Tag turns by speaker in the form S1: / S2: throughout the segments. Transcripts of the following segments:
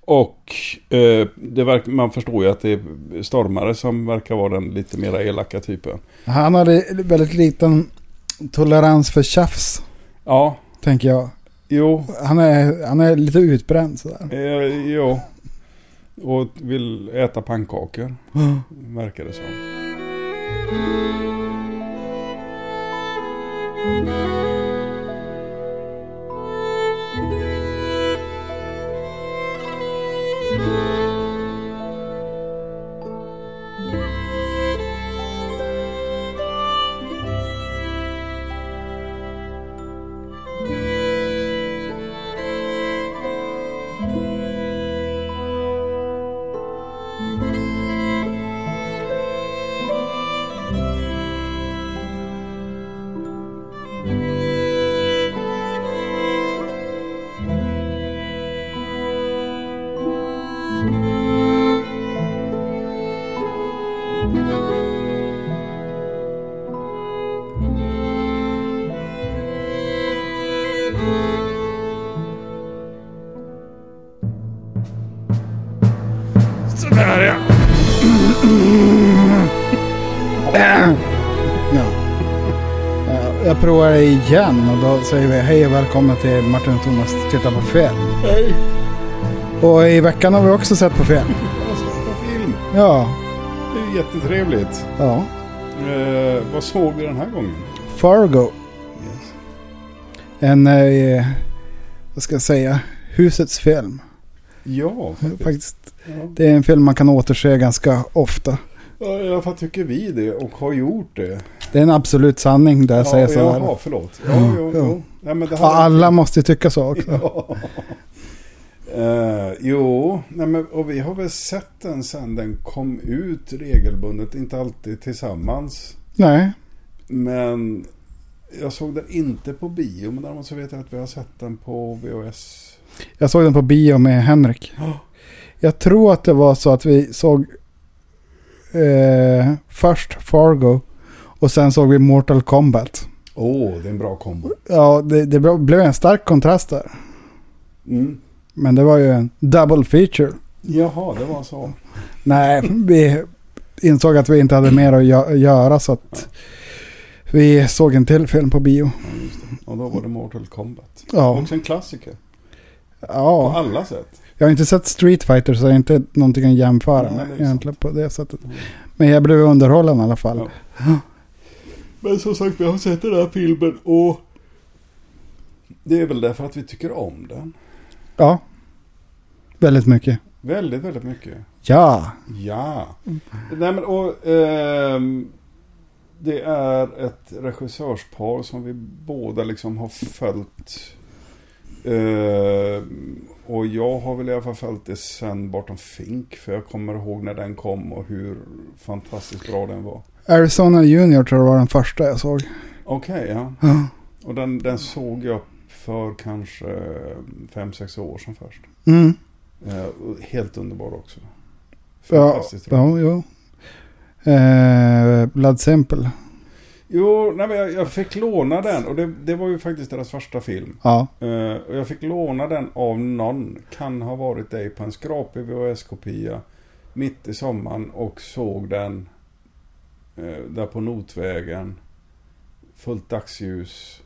S1: Och eh, det verk, man förstår ju att det är stormare som verkar vara den lite mera elaka typen.
S2: Han hade väldigt liten tolerans för tjafs,
S1: Ja,
S2: tänker jag.
S1: jo,
S2: Han är, han är lite utbränd sådär.
S1: eh, jo. Och vill äta pannkakor, verkar det som. Sådär
S2: igen och då säger vi hej och välkomna till Martin och Thomas tittar på film.
S1: Hej.
S2: Och i veckan har vi också sett på film.
S1: Alltså, på film.
S2: Ja,
S1: Det är jättetrevligt.
S2: ja.
S1: Eh, vad såg vi den här gången?
S2: Fargo. En, eh, vad ska jag säga, husets film.
S1: Ja, faktiskt.
S2: Faktiskt,
S1: Ja.
S2: det är en film man kan återse ganska ofta.
S1: Ja, I alla fall tycker vi det och har gjort det.
S2: Det är en absolut sanning där jag säger så här.
S1: Jaha, förlåt. Ja, jo,
S2: Ja.
S1: jo. Ja, men det här
S2: Ja, alla måste ju tycka så också.
S1: Ja. Eh, jo, nej men, och vi har väl sett den sen den kom ut regelbundet. Inte alltid tillsammans.
S2: Nej,
S1: Men jag såg den inte på bio. Men däremot så vet jag att vi har sett den på VHS.
S2: jag såg den på bio med Henrik.
S1: Ja.
S2: Jag tror att det var så att vi såg eh, först Fargo och sen såg vi Mortal Kombat.
S1: Åh, det är en bra kombo.
S2: Ja, det, det blev en stark kontrast där.
S1: Mm.
S2: Men det var ju en double feature.
S1: Jaha, det var så.
S2: Nej, vi insåg att vi inte hade mer att gö- göra så att vi såg en till film på bio.
S1: Ja, just det. Och då var det Mortal Kombat.
S2: Ja,
S1: Också en klassiker. På
S2: ja.
S1: alla sätt.
S2: jag har inte sett Street Fighter så det är inte någonting att jämföra
S1: Nej,
S2: med egentligen på det sättet.
S1: Mm.
S2: Men jag blev underhållen i alla fall.
S1: Ja. Men som sagt, vi har sett den här filmen och det är väl därför att vi tycker om den.
S2: Ja, väldigt mycket.
S1: Väldigt, väldigt mycket.
S2: Ja,
S1: Ja. Nej men och ehm, det är ett regissörspar som vi båda liksom har följt. Ehm, och jag har väl i alla fall följt det sen Barton Fink. För jag kommer ihåg när den kom och hur fantastiskt bra den var.
S2: Arizona Junior tror jag var den första jag såg.
S1: Okej, ja.
S2: Ja.
S1: Och den, den såg jag för kanske fem sex år sedan först.
S2: Mm.
S1: Eh, helt underbar också.
S2: Ja,
S1: Fantastiskt bra.
S2: ja, jo. Eh, Blood Simple.
S1: Jo, nej, men jag, jag fick låna den och det, det var ju faktiskt deras första film.
S2: Ja,
S1: Eh, och jag fick låna den av någon. Kan ha varit dig på en skrapig VHS-kopia. Mitt i sommaren och såg den där på Notvägen. Fullt dagsljus.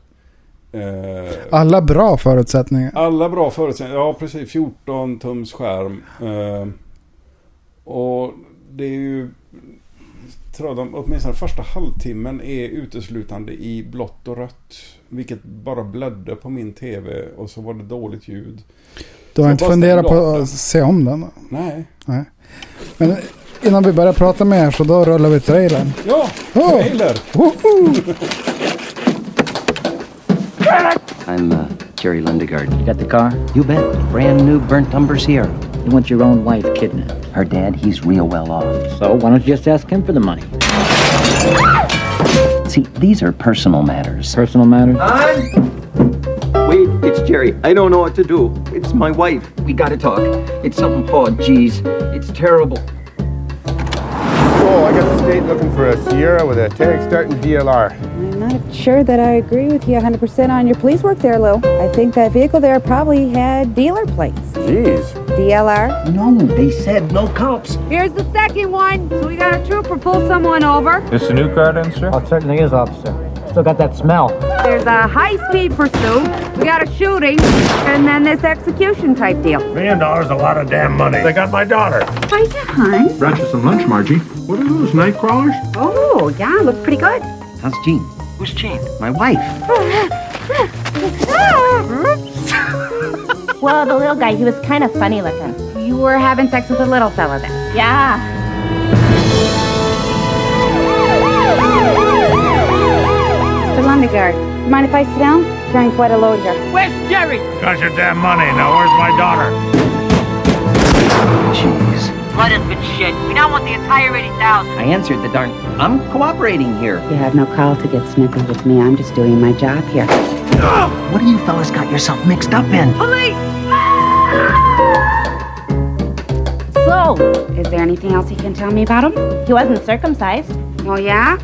S1: Eh,
S2: alla bra förutsättningar.
S1: alla bra förutsättningar. Ja, precis. 14 tums skärm. Eh, och det är ju... Tror de, åtminstone första halvtimmen är uteslutande i blått och rött. Vilket bara blödde på min tv och så var det dåligt ljud.
S2: Du har
S1: Så
S2: inte funderat på att se om den?
S1: Nej.
S2: Men innan vi börjar prata med er så då rullar vi trailern.
S1: Ja,
S2: Oh.
S1: trailer!
S2: Woho!
S3: I'm uh, Jerry Lindegaard.
S4: You got the car?
S3: You bet. Brand new burnt umber Sierra.
S4: You want your own wife kidnapped.
S3: Her dad, he's real well off.
S4: So why don't you just ask him for the money?
S3: See, these are personal matters.
S4: Personal matters?
S5: Wait, it's Jerry. I don't know what to do. It's my wife. We gotta talk. It's something hard, geez. It's terrible.
S6: Oh, I got the state looking for a Sierra with a tank starting VLR.
S7: I'm not sure that I agree with you 100% on your police work there, Lou. I think that vehicle there probably had dealer plates.
S6: Jeez,
S7: DLR?
S3: No, they said no cops.
S7: Here's the second one. So we got a trooper pull someone over.
S6: This a new car then, sir?
S4: Oh, it certainly is, officer. Still got that smell.
S7: There's a high-speed pursuit. We got a shooting, and then this execution type deal.
S8: Million dollars a lot of damn money. They got my daughter.
S7: Hiya, hon.
S8: Brought you some lunch, Margie. What are those, night crawlers?
S7: Oh, yeah, look pretty good.
S3: How's Jean? Who's Jean? My wife.
S9: Well, the little guy, he was kind of funny looking.
S7: You were having sex with a little fella then.
S9: Yeah.
S7: Mr. You mind if I sit down? Carrying quite a load here. Where's Jerry?
S8: Got your damn money. Now where's my daughter?
S3: Jeez.
S10: Blood has been shed. We now want the entire 80,000.
S3: I answered the darn. I'm cooperating here.
S7: You have no call to get snippy with me. I'm just doing my job here.
S3: What do you fellas got yourself mixed up in?
S10: Police!
S9: So,
S7: Is there anything else you can tell me about him?
S9: he wasn't circumcised.
S7: Oh, yeah?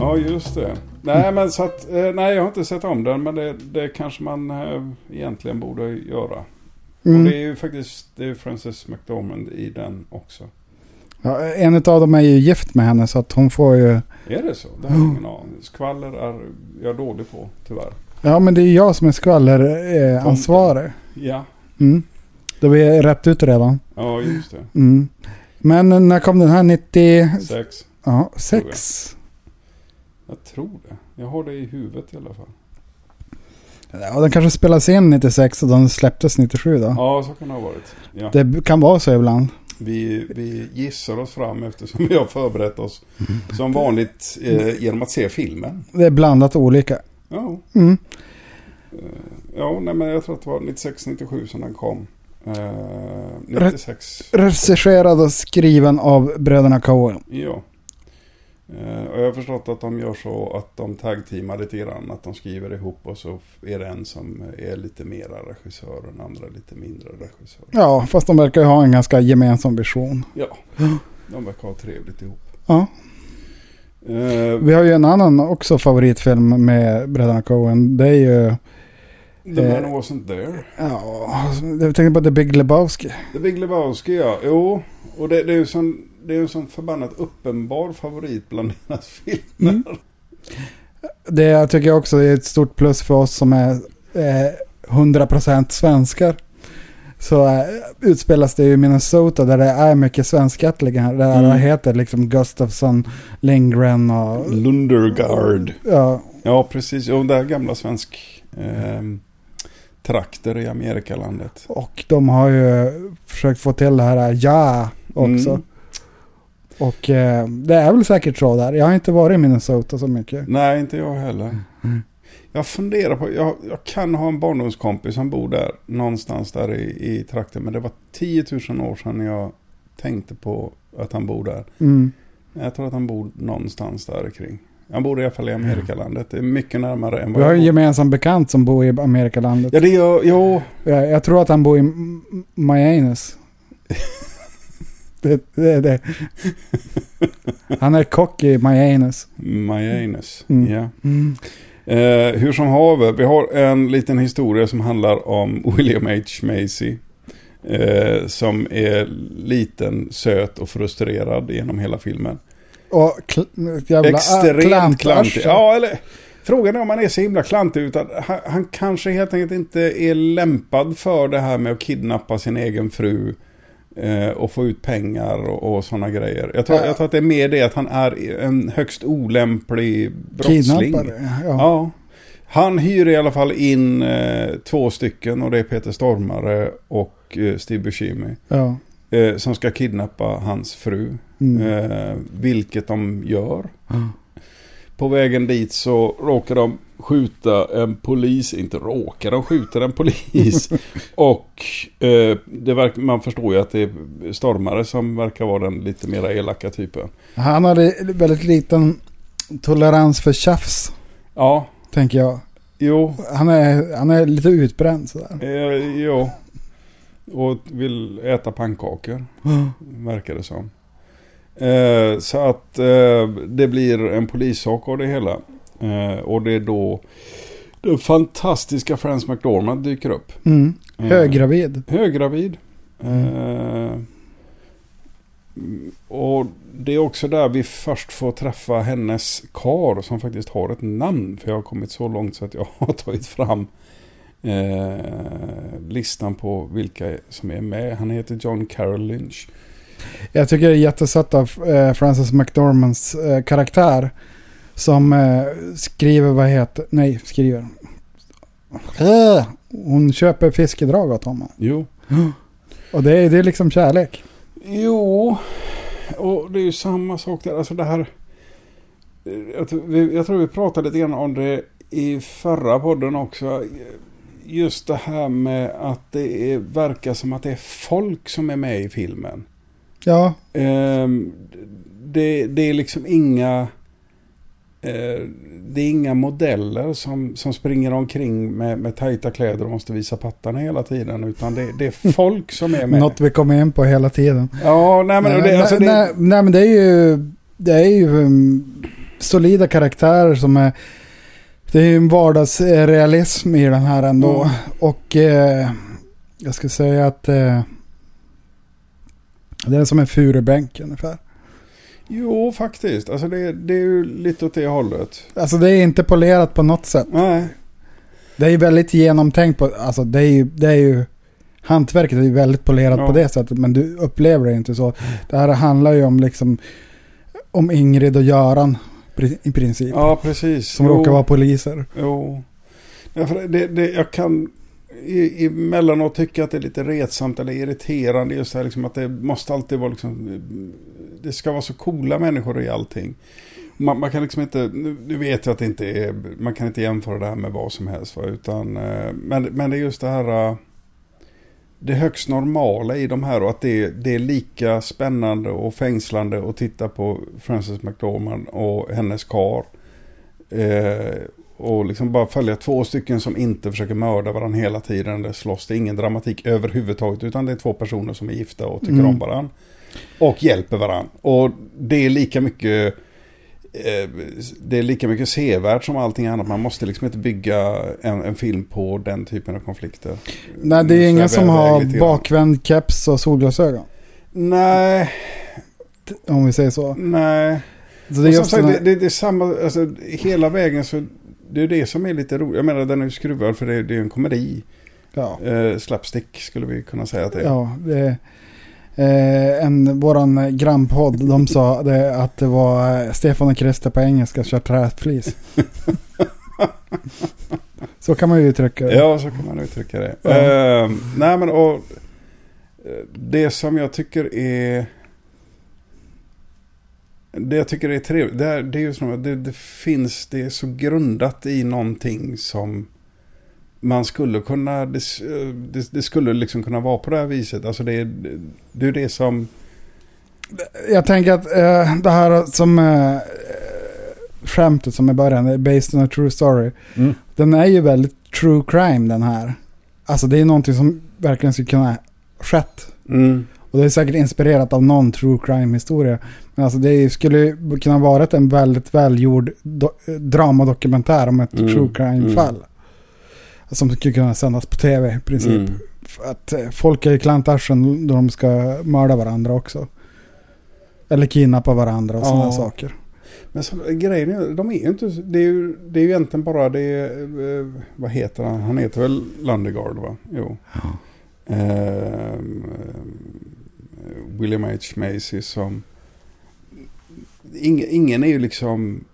S1: Ja, just det. Nej, men så att, eh, nej, jag har inte sett om den, men det, det kanske man eh, egentligen borde göra. Och
S2: Mm.
S1: det är ju faktiskt det är Frances McDormand i den också.
S2: Ja, en av dem är ju gift med henne så att hon får ju...
S1: Är det så? Det har ingen aning. Skvaller är jag dålig på, tyvärr.
S2: Ja men det är jag som är skvalleransvarig. Eh, ansvarig.
S1: Ja,
S2: mm. Det var ju rätt ut redan.
S1: ja just det.
S2: Mm. Men när kom den här? 90...
S1: Sex.
S2: Ja, sex.
S1: Jag tror det. Jag har det i huvudet i alla fall.
S2: Ja, den kanske spelas in 96 och den släpptes 97 då.
S1: Ja, så kan det ha varit. Ja.
S2: Det kan vara så ibland.
S1: Vi, vi gissar oss fram eftersom vi har förberett oss som vanligt eh, genom att se filmen.
S2: Det är blandat olika.
S1: Ja,
S2: Mm.
S1: ja nej, men jag tror att det var 96-97 som den kom. Eh, 96.
S2: Regisserad och skriven av bröderna Coen.
S1: Ja. Eh, och jag har förstått att de gör så att de tagteamar lite grann. Att de skriver ihop och så är det en som är lite mera regissör och den andra lite mindre regissör.
S2: Ja, fast de verkar ju ha en ganska gemensam vision.
S1: Ja, de verkar ha trevligt ihop.
S2: Ja.
S1: Eh,
S2: Vi har ju en annan också favoritfilm med bröderna Coen. Det är ju...
S1: The
S2: Eh.
S1: Man Wasn't There.
S2: Ja, jag tänker på The Big Lebowski.
S1: The Big Lebowski, ja. Jo, och det, det är ju sån, det är en sån förbannat uppenbar favorit bland deras filmer.
S2: Mm. Det jag tycker jag också är ett stort plus för oss som är eh, 100% svenskar. Så eh, utspelas det i Minnesota där det är mycket svenskättlingar. Där
S1: Mm.
S2: alla heter liksom Gustafsson, Lindgren och...
S1: Lundergard.
S2: Ja,
S1: Ja, precis. Och det är gamla svensk eh, trakter i Amerikalandet.
S2: och de har ju försökt få till det här ja också.
S1: Mm.
S2: Och eh, det är väl säkert så där. Jag har inte varit i Minnesota så mycket.
S1: Nej, inte jag heller.
S2: Mm.
S1: Jag funderar på, jag, jag kan ha en barndomskompis som bor där någonstans där i, i trakten. Men det var 10 000 år sedan jag tänkte på att han bor där.
S2: Mm.
S1: Jag tror att han bor någonstans där kring. Han bor i alla fall i Amerikalandet. Det är mycket närmare än
S2: Vi
S1: vad
S2: har
S1: jag
S2: en
S1: bor.
S2: gemensam bekant som bor i Amerikalandet.
S1: Ja, det gör.
S2: Jag, jag tror att han bor i M- M- Mianus. det, det, det. Han är kock i Mianus.
S1: Majanus.
S2: Mm.
S1: Ja.
S2: Mm.
S1: Eh, hur som haver, vi har en liten historia som handlar om William H. Macy. Eh, som är liten, söt och frustrerad genom hela filmen.
S2: Och kl- jävla
S1: Extremt
S2: klantarsel.
S1: klantig. Ja, eller frågan är om han är så himla klantig. Utan han, han kanske helt enkelt inte är lämpad för det här med att kidnappa sin egen fru. Eh, och få ut pengar och, och sådana grejer. Jag tror,
S2: Ja.
S1: jag tror att det är mer det att han är en högst olämplig brottsling.
S2: Kidnappare. Ja.
S1: Ja. Han hyr i alla fall in eh, två stycken och det är Peter Stormare och eh, Steve Buscemi.
S2: Ja.
S1: Eh, som ska kidnappa hans fru.
S2: Mm.
S1: Eh, vilket de gör. På vägen dit så råkar de skjuta en polis. Inte råkar, de skjuter en polis. och eh, det verk, man förstår ju att det är Stormare som verkar vara den lite mera elaka typen.
S2: Han hade väldigt liten tolerans för tjafs,
S1: Ja,
S2: tänker jag.
S1: jo.
S2: Han är, han är lite utbränd sådär.
S1: Eh, jo. Och vill äta pannkakor. Verkar det som. Eh, så att eh, det blir en polissak av det hela. Eh, och det är då den fantastiska Frans McDormand dyker upp.
S2: Mm.
S1: Eh,
S2: Höggravid.
S1: Höggravid. Eh, och det är också där vi först får träffa hennes kar som faktiskt har ett namn. För jag har kommit så långt så att jag har tagit fram eh, listan på vilka som är med. Han heter John Carroll Lynch.
S2: Jag tycker det är jättesött av eh, Frances McDormands eh, karaktär. Som eh, skriver, vad heter, nej skriver. Hon köper fiskedrag åt honom.
S1: Jo.
S2: Och det är, det är liksom kärlek.
S1: Jo, och det är ju samma sak där. Alltså det här... Jag, tror- vi- jag tror vi pratade lite grann om det i förra podden också. Just det här med att det är, verkar som att det är folk som är med i filmen.
S2: Ja,
S1: Ehm, det, det är liksom inga... eh, det är inga modeller som, som springer omkring med, med tajta kläder och måste visa pattarna hela tiden. Utan det, det är folk som är med.
S2: något vi kommer in på hela tiden.
S1: Ja, nej men det, alltså
S2: nej,
S1: det,
S2: nej, nej, men det är ju, det är ju um, solida karaktärer som är... Det är ju en vardagsrealism i den här ändå.
S1: Mm.
S2: Och eh, jag ska säga att eh, det är som en furubänk ungefär.
S1: Jo, faktiskt. Alltså det, det är ju lite åt det hållet.
S2: Alltså det är inte polerat på något sätt.
S1: Nej.
S2: Det är ju väldigt genomtänkt på, alltså det är ju, det är ju hantverket är ju väldigt polerat
S1: Ja.
S2: på det sättet. Men du upplever det inte så. Det här handlar ju om liksom, om Ingrid och Göran i princip.
S1: Ja, precis.
S2: Som
S1: Jo,
S2: råkar vara poliser.
S1: Jo. Ja, för det, det, jag kan emellanåt tycka att det är lite retsamt eller irriterande just det här liksom att det måste alltid vara liksom det ska vara så coola människor i allting. Man, man kan liksom inte, nu, vet jag att det inte är, man kan inte jämföra det här med vad som helst va, utan, eh, men, men det är just det här eh, det högst normala i de här och att det, det är lika spännande och fängslande att titta på Frances McDormand och hennes kar. Eh, och liksom bara följa två stycken som inte försöker mörda varandra hela tiden. Det slåss. Det är ingen dramatik överhuvudtaget. Utan det är två personer som är gifta och tycker
S2: Mm.
S1: om varandra. Och hjälper varandra. Och det är lika mycket... Eh, det är lika mycket sevärt som allting annat. Man måste liksom inte bygga en, en film på den typen av konflikter.
S2: Nej, det är ingen som har bakvänd keps och solglasögon.
S1: Nej,
S2: Om vi säger så.
S1: nej.
S2: så det är
S1: Och som sagt, det, det, det är samma, alltså hela vägen så det är det som är lite roligt. Jag menar den är ju skruvad för det, det är en komedi.
S2: ja,
S1: Eh, slapstick skulle vi kunna säga att det är.
S2: ja, det är, eh, en, våran grannpodd, de sa det, att det var eh, Stefan och Christer på engelska kör träflis. så kan man ju uttrycka det.
S1: Ja, så kan man uttrycka det.
S2: Ja.
S1: Eh, nej men och eh, det som jag tycker är det jag tycker är trevligt, det, är, det är ju som att det, det finns, det är så grundat i någonting som man skulle kunna, det, det, det skulle liksom kunna vara på det här viset. Alltså det är det, är det som,
S2: Jag tänker att eh, det här som eh, skämtet som är början, är based on a true story.
S1: Mm.
S2: Den är ju väldigt true crime den här. Alltså det är någonting som verkligen skulle kunna skett.
S1: mm,
S2: Och det är säkert inspirerat av någon true crime historia. Men alltså det skulle kunna vara en väldigt välgjord do- dramadokumentär om ett
S1: Mm,
S2: true crime fall. Som skulle kunna sändas på tv i princip.
S1: mm.
S2: Att eh, folk är ju klantarschen då de ska mörda varandra också. Eller kidnappa varandra och sådana
S1: Ja.
S2: saker.
S1: Men så, grejen är, de är ju inte, det är ju, det är ju egentligen bara det, eh, vad heter han? Han heter väl Landegard va? Jo. Ehm, William H. Macy som, ing, ingen är ju liksom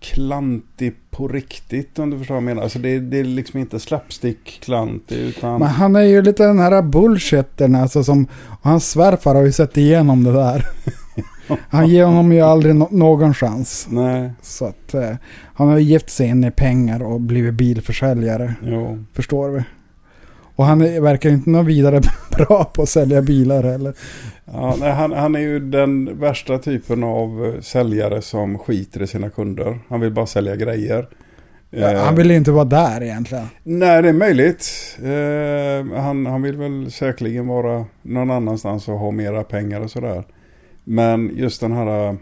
S1: klantig på riktigt om du förstår vad jag menar. Alltså det, det är liksom inte slapstick-klantig utan...
S2: Men han är ju lite den här bullshitten alltså som, och hans svärfar har ju sett igenom det där. Han ger honom ju aldrig no- någon chans.
S1: Nej,
S2: Så att eh, han har ju gift sig in i pengar och blivit bilförsäljare.
S1: jo.
S2: Förstår vi. Och han är, verkar inte något vidare bra på att sälja bilar heller.
S1: Ja, nej, han, han är ju den värsta typen av eh, säljare som skiter i sina kunder. Han vill bara sälja grejer. Eh,
S2: Han vill ju inte vara där egentligen.
S1: Nej, det är möjligt. Eh, han, han vill väl säkerligen vara någon annanstans och ha mera pengar och sådär. Men just den här eh,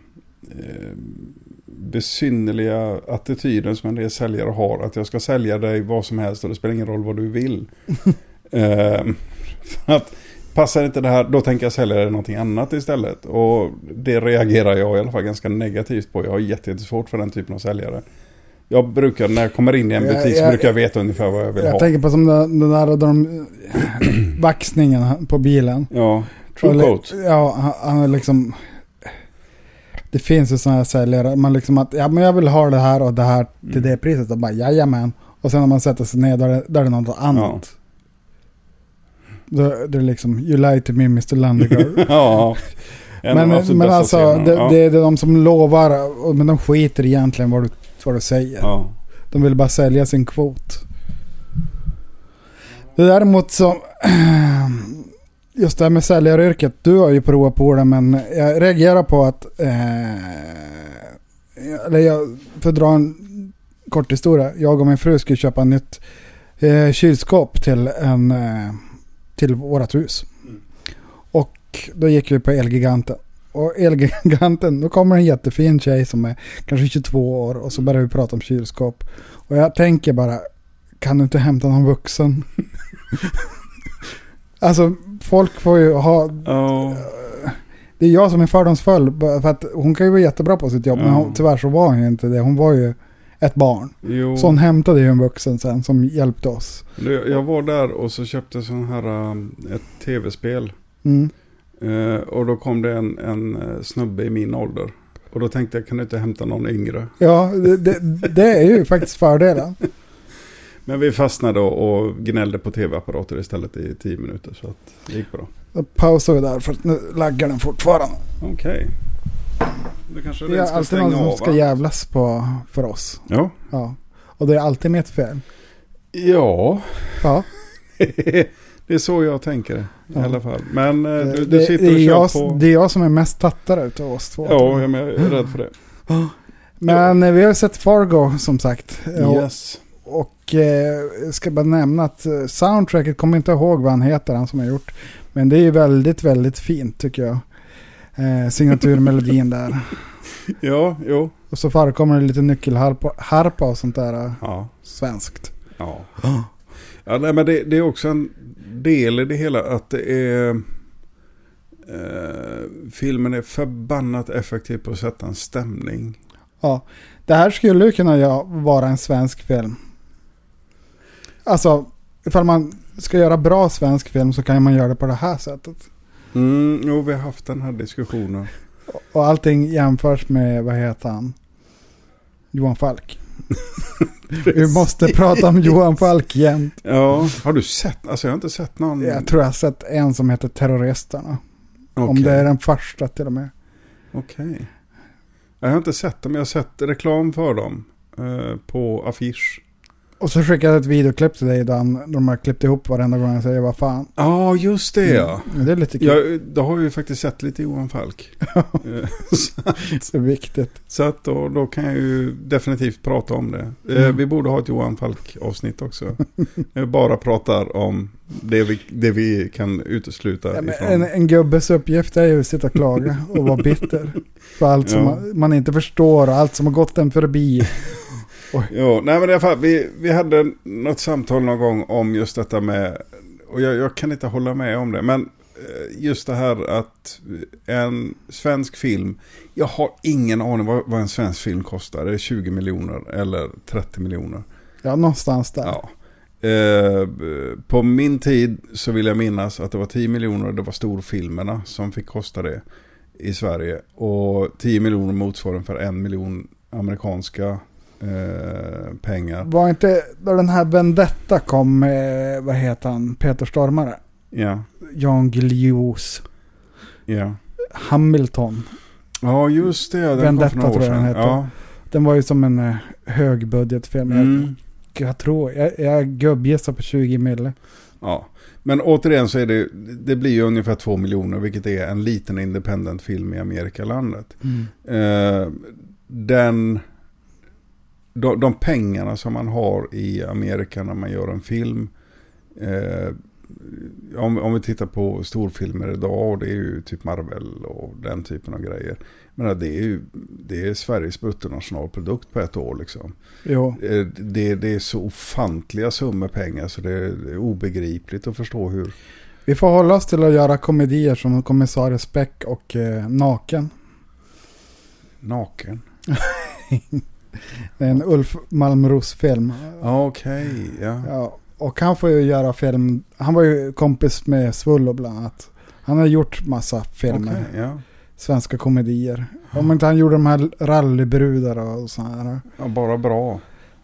S1: besynnerliga attityden som en del säljare har. Att jag ska sälja dig vad som helst och det spelar ingen roll vad du vill. Eh, för att passar inte det här, då tänker jag sälja någonting annat istället. Och det reagerar jag i alla fall ganska negativt på. Jag har jätte- jättesvårt för den typen av säljare. Jag brukar, när jag kommer in i en
S2: Jag-
S1: butik så
S2: jag-
S1: brukar jag veta ungefär vad jag vill
S2: Jag
S1: ha.
S2: tänker på som den, den där de, vaxningen på bilen.
S1: Ja, true quote.
S2: Ja, han, han är liksom... Det finns ju sådana säljare. Man liksom att, ja men jag vill ha det här och det här till
S1: Mm.
S2: det priset. Och bara jajamän. Och sen när man sätter sig ner då är det, då är det något annat. Då, då är det liksom, you lie to me Mr. Lundegaard.
S1: ja.
S2: Men men alltså, det,
S1: ja.
S2: det är de som lovar, och- men de skiter egentligen vad du, vad du säger.
S1: Ja.
S2: De vill bara sälja sin kvot. Det däremot så... Just det här med säljaryrket. Du har ju provat på det men jag reagerar på att... Eh, eller jag, för att dra en kort historia. Jag och min fru skulle köpa ett nytt eh, kylskåp till, en, eh, till vårat hus. Och då gick vi på Elgiganten. Och Elgiganten, då kommer en jättefin tjej som är kanske 22 år och så börjar vi prata om kylskåp. Och jag tänker bara, kan du inte hämta någon vuxen? alltså folk får ju ha,
S1: Ja.
S2: det är jag som är fördomsfull. För att hon kan ju vara jättebra på sitt jobb men
S1: Ja.
S2: hon, tyvärr så var hon ju inte det. Hon var ju ett barn.
S1: Jo.
S2: Så hon hämtade ju en vuxen sen som hjälpte oss.
S1: Jag var där och så köpte sån här um, ett tv-spel.
S2: Mm.
S1: Eh, och då kom det en, en eh, snubbe i min ålder. Och då tänkte jag, kan du inte hämta någon yngre?
S2: Ja, det, det, det är ju faktiskt fördelen.
S1: Men vi fastnade och, gnällde på tv-apparater istället i tio minuter. Så att det gick bra.
S2: Då pausar vi där för att nu laggar den fortfarande.
S1: Okej. Det kanske
S2: Det
S1: det
S2: är alltid någon som
S1: av
S2: ska jävlas på, för oss.
S1: Ja.
S2: Ja. Och det är alltid mitt fel.
S1: Ja.
S2: Ja.
S1: det är så jag tänker i
S2: Ja.
S1: alla fall. Men eh, du, du
S2: det,
S1: sitter
S2: det,
S1: och
S2: jag,
S1: kör på...
S2: det är jag som är mest tattare utav oss två.
S1: Ja, jag är rädd för det.
S2: Men eh, vi har sett Fargo som sagt.
S1: Yes.
S2: Och eh, ska bara nämna att eh, soundtracket, kommer inte ihåg vad han heter, han som har gjort. Men det är ju väldigt, väldigt fint tycker jag. Eh, signaturmelodin där.
S1: Ja, jo.
S2: Och så förekommer det lite nyckelharpa harpa och sånt där eh,
S1: Ja.
S2: svenskt.
S1: Ja. Ja, nej, men det, det är också en del i det hela att det är... Eh, filmen är förbannat effektiv på att sätta en stämning.
S2: Ja, det här skulle ju kunna vara en svensk film. Alltså, ifall man ska göra bra svensk film så kan man göra det på det här sättet.
S1: Mm, jo, vi har haft den här diskussionen.
S2: Och allting jämförs med, vad heter han? Johan Falk. Vi måste prata om Johan Falk igen.
S1: Ja, har du sett? Alltså jag har inte sett någon.
S2: Jag tror jag har sett en som heter Terroristerna. Om
S1: Okej.
S2: det är den första till och med.
S1: Okej. Jag har inte sett dem, jag har sett reklam för dem. Eh, på affisch.
S2: Och så skickade jag ett videoklipp till dig där han- de har klippt ihop varenda gång jag säger vad fan.
S1: Ja, just det ja.
S2: Mm, Det är lite kul.
S1: Jag, då har vi ju faktiskt sett lite Johan Falk. Eh, så att,
S2: Det är viktigt.
S1: så att då, då kan jag ju definitivt prata om det. Eh,
S2: Mm.
S1: Vi borde ha ett Johan Falk-avsnitt också. Vi bara pratar om det vi, det vi kan utesluta
S2: Ja,
S1: ifrån.
S2: en, en gubbes uppgift är ju att sitta och klaga och vara bitter. För allt som
S1: Ja.
S2: man, man inte förstår och allt som har gått en förbi.
S1: Jo, nej men i alla fall, vi, vi hade något samtal någon gång om just detta med, och jag, jag kan inte hålla med om det, men eh, just det här att en svensk film, jag har ingen aning vad, vad en svensk film kostar, är det 20 miljoner eller 30 miljoner?
S2: Ja, någonstans där.
S1: Ja. Eh, på min tid så vill jag minnas att det var 10 miljoner och det var storfilmerna som fick kosta det i Sverige. Och 10 miljoner motsvarar för en miljon amerikanska eh, pengar.
S2: Var inte då den här Vendetta kom med, vad heter han, Peter Stormare?
S1: Ja,
S2: Jan Guillous.
S1: ja.
S2: Hamilton.
S1: Ja, just det. Den
S2: Vendetta
S1: kom för några år
S2: tror jag den heter.
S1: Ja.
S2: Den var ju som en eh, högbudgetfilm.
S1: Mm.
S2: Jag, jag tror, jag, jag gubbgissar på 20 mille.
S1: ja. Men återigen så är det, det blir ju ungefär 2 miljoner, vilket är en liten independent film i Amerikalandet. Eh, den, de, de pengarna som man har i Amerika när man gör en film. Eh, om, om vi tittar på storfilmer idag och det är ju typ Marvel och den typen av grejer. Men det är ju det är Sveriges bruttonationalprodukt på ett år liksom.
S2: Jo.
S1: Eh, Det, det är så ofantliga summor pengar så det är, det är obegripligt att förstå hur.
S2: Vi får hålla oss till att göra komedier som Kommissarie Speck och eh, Naken.
S1: Naken.
S2: Det är en Ulf Malmros-film.
S1: Okej, ja.
S2: Ja, och han får ju göra film. Han var ju kompis med Svullo bland annat. Han har gjort massa filmer.
S1: Okej, ja.
S2: Svenska komedier. Om inte han gjorde de här rallybrudar och sådana här.
S1: ja, bara bra.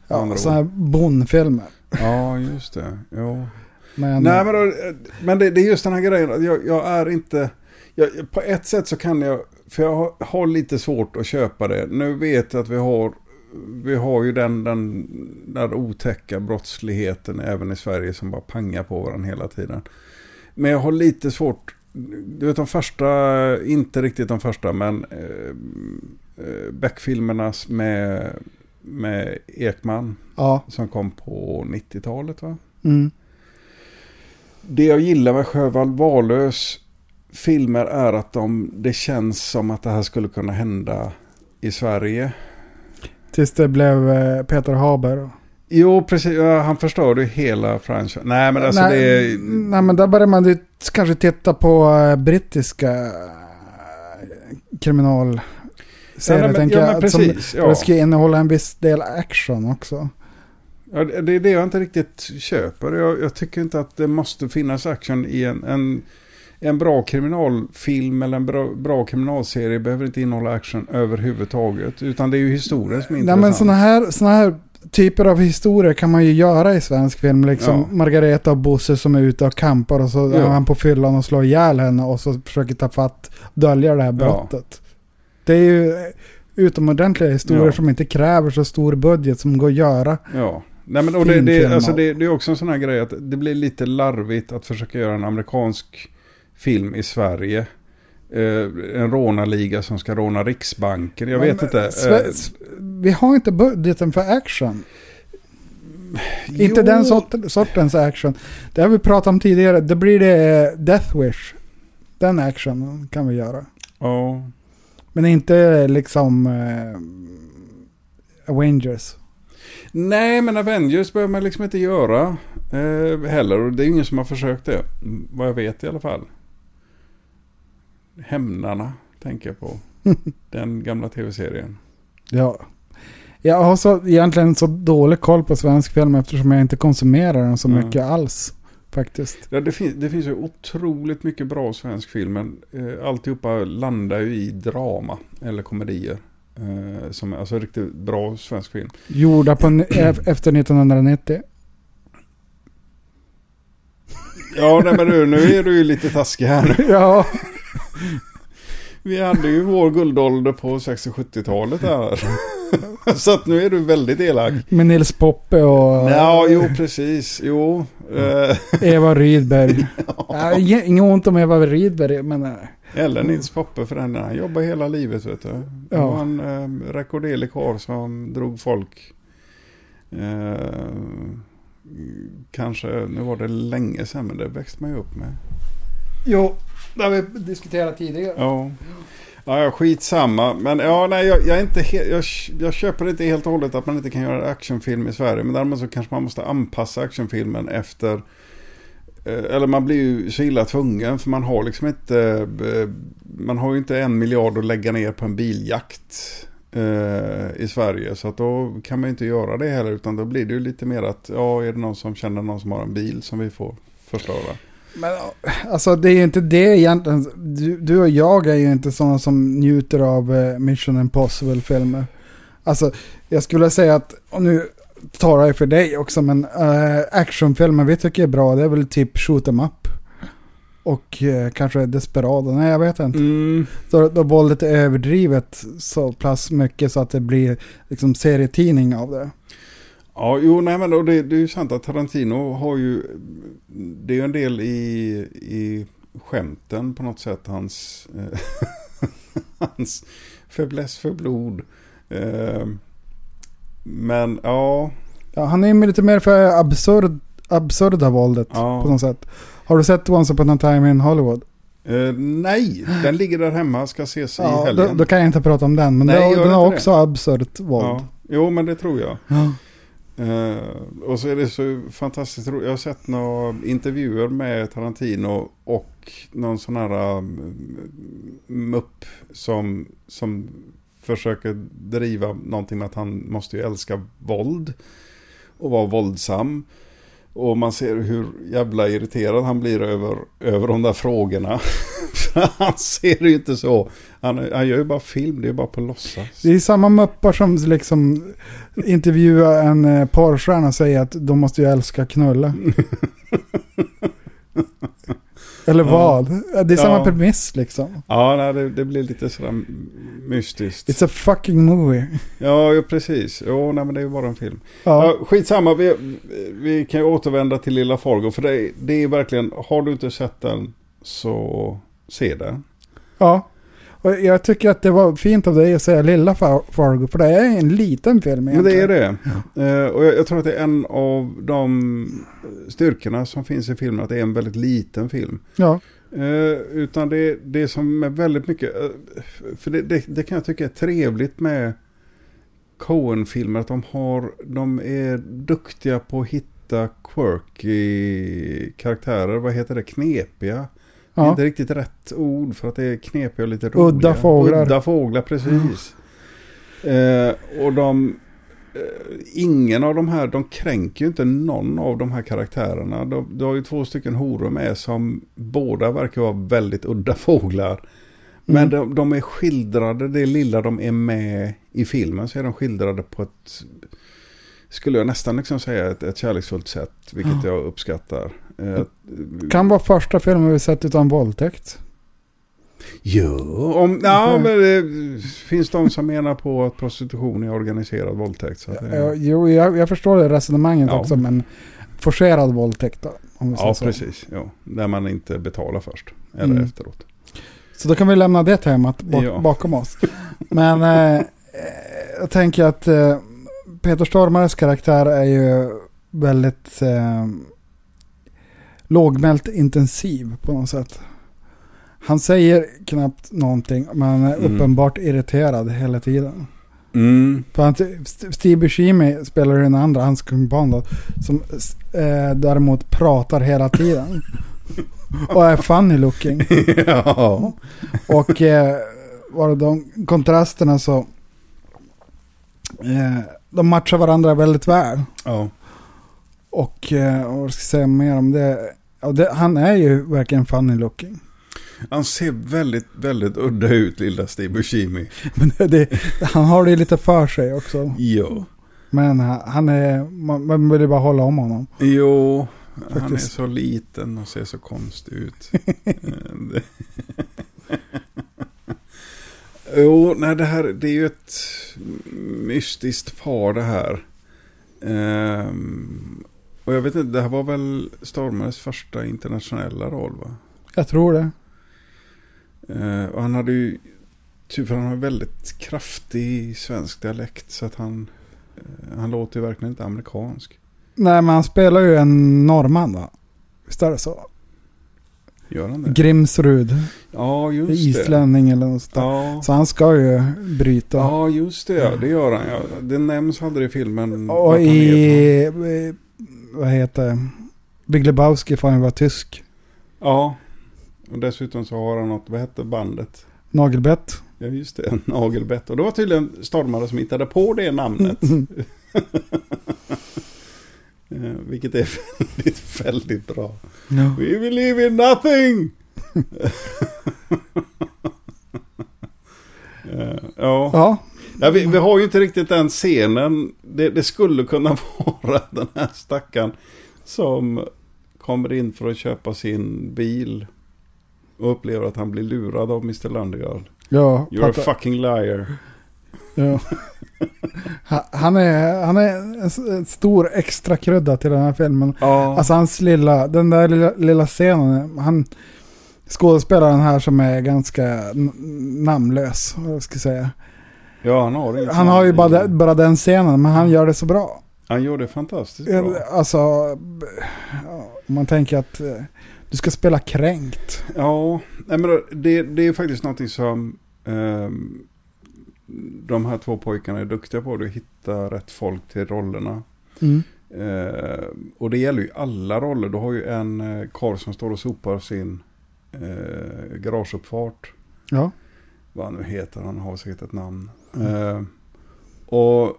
S2: Ja, sådana här Bondfilmer.
S1: Ja, just det. Jo.
S2: Men,
S1: Nej, men, då, men det, det är just den här grejen. Jag, jag är inte... Jag, på ett sätt så kan jag... För jag har, har lite svårt att köpa det. Nu vet jag att vi har... Vi har ju den, den där otäcka brottsligheten även i Sverige som bara pangar på varandra hela tiden. Men jag har lite svårt... Du vet de första, inte riktigt de första, men eh, eh, Beck-filmerna med, med Ekman
S2: ja.
S1: som kom på 90-talet va?
S2: Mm.
S1: Det jag gillar med Sjöwall Wahlöös filmer är att de, det känns som att det här skulle kunna hända i Sverige.
S2: Tills det blev eh, Peter Haber.
S1: Jo, precis. Han förstörde ju hela franchise. Nej, men alltså
S2: nej,
S1: det är...
S2: nej, men där börjar man ju kanske titta på eh, brittiska eh, kriminalserier.
S1: Ja,
S2: tänker
S1: ja,
S2: jag. att som-
S1: precis, ja.
S2: Det ska innehålla en viss del action också.
S1: Ja, det det är det jag inte riktigt köper. Jag, jag tycker inte att det måste finnas action i en... en en bra kriminalfilm eller en bra, bra kriminalserie behöver inte innehålla action överhuvudtaget. Utan det är ju historien som är
S2: Nej,
S1: intressant.
S2: men sådana här, såna här typer av historier kan man ju göra i svensk film. Liksom
S1: Ja.
S2: Margareta och Bosse som är ute och kampar och så
S1: Ja.
S2: är han på fyllan och slår ihjäl henne och så försöker ta fatt, dölja det här brottet. Det är ju utomordentliga historier
S1: Ja.
S2: som inte kräver så stor budget som går att göra.
S1: Ja. Nej, men, och det, det, alltså det, det är också en sån här grej att det blir lite larvigt att försöka göra en amerikansk film i Sverige. Eh, en rånarliga som ska råna Riksbanken. Jag
S2: Men,
S1: vet inte. Eh,
S2: s- vi har inte budgeten för action.
S1: jo,
S2: Inte den sort, sortens action. Det har vi pratat om tidigare. Det blir det Death Wish. Den action kan vi göra.
S1: Ja.
S2: Men inte liksom eh, Avengers.
S1: Nej, men Avengers behöver man liksom inte göra eh, heller. Och det är ingen som har försökt det. Vad jag vet i alla fall. Hämnarna tänker jag på. Den gamla tv-serien.
S2: Ja. Jag har så, egentligen så dålig koll på svensk film eftersom jag inte konsumerar den så
S1: Mm.
S2: mycket alls. Faktiskt.
S1: Ja, det, fin- det finns ju otroligt mycket bra svensk film. Men eh, alltihopa landar ju i drama eller komedier. Eh, som är alltså riktigt bra svensk film.
S2: Gjorda på, efter 1990.
S1: Ja, nej, men nu, nu är du ju lite taskig här nu.
S2: ja.
S1: Vi hade ju vår guldålder på 60-70-talet här. Så att nu är du väldigt elak.
S2: Med Nils Poppe och
S1: Ja, jo precis. Jo. Eh,
S2: Eva Rydberg. ja. inget inget ont om Eva Rydberg men... eh,
S1: Eller Nils Poppe för den. Han jobbar hela livet vet du.
S2: Ja.
S1: var en eh, rekorderlig karl som drog folk. Eh, kanske, nu var det länge sedan men det växte man ju upp med.
S2: Jo, det har vi diskuterat tidigare.
S1: Ja. Ja, skitsamma. Men ja, nej, jag, jag, är inte jag, jag köper inte helt och hållet att man inte kan göra actionfilm i Sverige. Men däremot så kanske man måste anpassa actionfilmen efter... eh, Eller man blir ju så illa tvungen för man har liksom inte... eh, Man har ju inte en miljard att lägga ner på en biljakt eh, i Sverige. Så att då kan man ju inte göra det heller. Utan då blir det ju lite mer att, ja, är det någon som känner någon som har en bil som vi får förstöra.
S2: Men alltså det är ju inte det egentligen. Du, du och jag är ju inte sådana som njuter av eh, Mission Impossible-filmer. Alltså jag skulle säga att, och nu talar jag för dig också, men uh, actionfilmer vi tycker är bra, det är väl typ Shoot 'em Up. Och eh, kanske Desperado, nej jag vet inte.
S1: Mm.
S2: Så då våldet är överdrivet så pass mycket så att det blir liksom serietidning av det.
S1: Ja, jo, nej men det, det är ju sant att Tarantino har ju, det är ju en del i, i skämten på något sätt, hans, eh, hans fäbless för blod. Eh, men ja,
S2: Ja, han är ju lite mer för absurd, absurda våldet
S1: Ja.
S2: på något sätt. Har du sett Once upon a time in Hollywood?
S1: Eh, nej, den ligger där hemma, ska ses i
S2: Ja, då,
S1: helgen.
S2: då kan jag inte prata om den, men
S1: Nej,
S2: det, den har också absurt våld.
S1: ja. Jo, men det tror jag.
S2: Ja.
S1: Uh, och så är det så fantastiskt roligt. Jag har sett några intervjuer med Tarantino och någon sån här um, mupp som, som försöker driva någonting med att han måste ju älska våld och vara våldsam. Och man ser hur jävla irriterad han blir över, över de där frågorna. Han ser ju inte så. Han, han gör ju bara film, det är bara på låtsas.
S2: Det är samma muppar som liksom intervjuar en eh, porrstjärna och säger att de måste ju älska knulla. Eller
S1: Ja.
S2: vad? Det är samma
S1: Ja.
S2: premiss liksom.
S1: Ja, nej, det, det blir lite sådär mystiskt.
S2: It's a fucking movie.
S1: Ja, ja precis. Jo, nej, men det är ju bara en film.
S2: Ja.
S1: Ja, skitsamma, vi, vi kan ju återvända till Lilla Fargo. För det, det är verkligen, har du inte sett den så se den.
S2: Ja. Och jag tycker att det var fint av dig att säga Lilla Far- Fargo, för det är en liten film
S1: Men det
S2: egentligen.
S1: är det. Eh, och jag, jag tror att det är en av de styrkorna som finns i filmen, att det är en väldigt liten film.
S2: Ja.
S1: Eh, utan det, det som är väldigt mycket, eh, för det, det, det kan jag tycka är trevligt med Coen-filmer, att de har, de är duktiga på att hitta quirky karaktärer, vad heter det, knepiga. Det är inte riktigt rätt ord för att det är knepiga och lite roliga.
S2: Udda fåglar.
S1: Udda fåglar, precis. Eh, och de, eh, ingen av de här, de kränker ju inte någon av de här karaktärerna. De, du har ju två stycken horor med som båda verkar vara väldigt udda fåglar. Men
S2: Mm.
S1: de, de är skildrade, det lilla de är med i filmen så är de skildrade på ett, skulle jag nästan liksom säga, ett, ett kärleksfullt sätt. Vilket
S2: Ja.
S1: jag uppskattar. Eh,
S2: Kan vara första filmen vi sett utan våldtäkt.
S1: Jo, om, ja, men det finns de som menar på att prostitution är organiserad våldtäkt. Så det,
S2: Ja, Jo, jag, jag förstår det resonemanget
S1: Ja.
S2: också, men forcerad våldtäkt då. Om vi
S1: ja,
S2: så.
S1: precis. Ja, där man inte betalar först eller
S2: Mm.
S1: efteråt.
S2: Så då kan vi lämna det temat bak,
S1: Ja.
S2: bakom oss. Men eh, jag tänker att eh, Peter Stormares karaktär är ju väldigt eh, lågmält intensiv på något sätt. Han säger knappt någonting, men är
S1: Mm.
S2: uppenbart irriterad hela tiden.
S1: Mm.
S2: För han, St- Steve Buscemi spelar den andra, hans kumpan då, som eh, däremot pratar hela tiden. Och är funny looking.
S1: ja.
S2: Och eh, var de kontrasterna så... Eh, de matchar varandra väldigt väl.
S1: ja.
S2: Och eh, vad ska jag säga mer om det? Ja, det? Han är ju verkligen funny looking.
S1: Han ser väldigt, väldigt udda ut, lilla Steve Buscemi.
S2: Men det, det, han har det lite för sig också.
S1: Jo.
S2: Men han, han är... Man, man vill ju bara hålla om honom.
S1: Jo, han är
S2: Faktiskt.
S1: så liten och ser så konstig ut. Eh, jo, nej det här det är ju ett mystiskt par det här. Ehm, och jag vet inte, det här var väl Stormares första internationella roll va?
S2: Jag tror det.
S1: Eh, och han hade ju, typ för han har väldigt kraftig svensk dialekt så att han, eh, han låter ju verkligen inte amerikansk.
S2: Nej, men han spelar ju en norrman va? Visst är det så?
S1: Gör han det?
S2: Grimsrud.
S1: Ja, just det.
S2: Islänning eller något.
S1: Ja.
S2: Så han ska ju bryta.
S1: Ja, just det. Ja. Det gör han. Ja. Det nämns aldrig i filmen.
S2: Och i, vad heter? Big Lebowski får han vara tysk.
S1: Ja. Och dessutom så har han något, vad hette bandet?
S2: Nagelbett.
S1: Ja, just det. Nagelbett. Och det var tydligen Stormare som hittade på det namnet. Eh, Vilket är väldigt, väldigt bra.
S2: Ja.
S1: We believe in nothing! Eh, ja.
S2: Ja.
S1: Ja, vi, vi har ju inte riktigt den scenen. Det, det skulle kunna vara den här stackaren som kommer in för att köpa sin bil och upplever att han blir lurad av Mr. Lundegaard.
S2: Ja,
S1: You're a
S2: fattar.
S1: fucking liar.
S2: ja. Ha- Han är, han är en stor extra krydda till den här filmen.
S1: Ja.
S2: Alltså hans lilla, den där lilla, lilla scenen. Han, skådespelaren här som är ganska namnlös. Vad ska jag säga.
S1: Ja, han har inget
S2: Han har ju bara, bara den scenen, men han gör det så bra.
S1: Han gjorde det fantastiskt bra.
S2: Eh, Alltså, ja, om man tänker att eh, du ska spela kränkt.
S1: Ja, men det, det är faktiskt någonting som ehm, de här två pojkarna är duktiga på. Att hitta rätt folk till rollerna.
S2: Mm.
S1: Eh, och det gäller ju alla roller. Du har ju en eh, karl som står och sopar sin eh, garageuppfart.
S2: Ja.
S1: Vad nu heter, han har säkert ett namn. Eh, och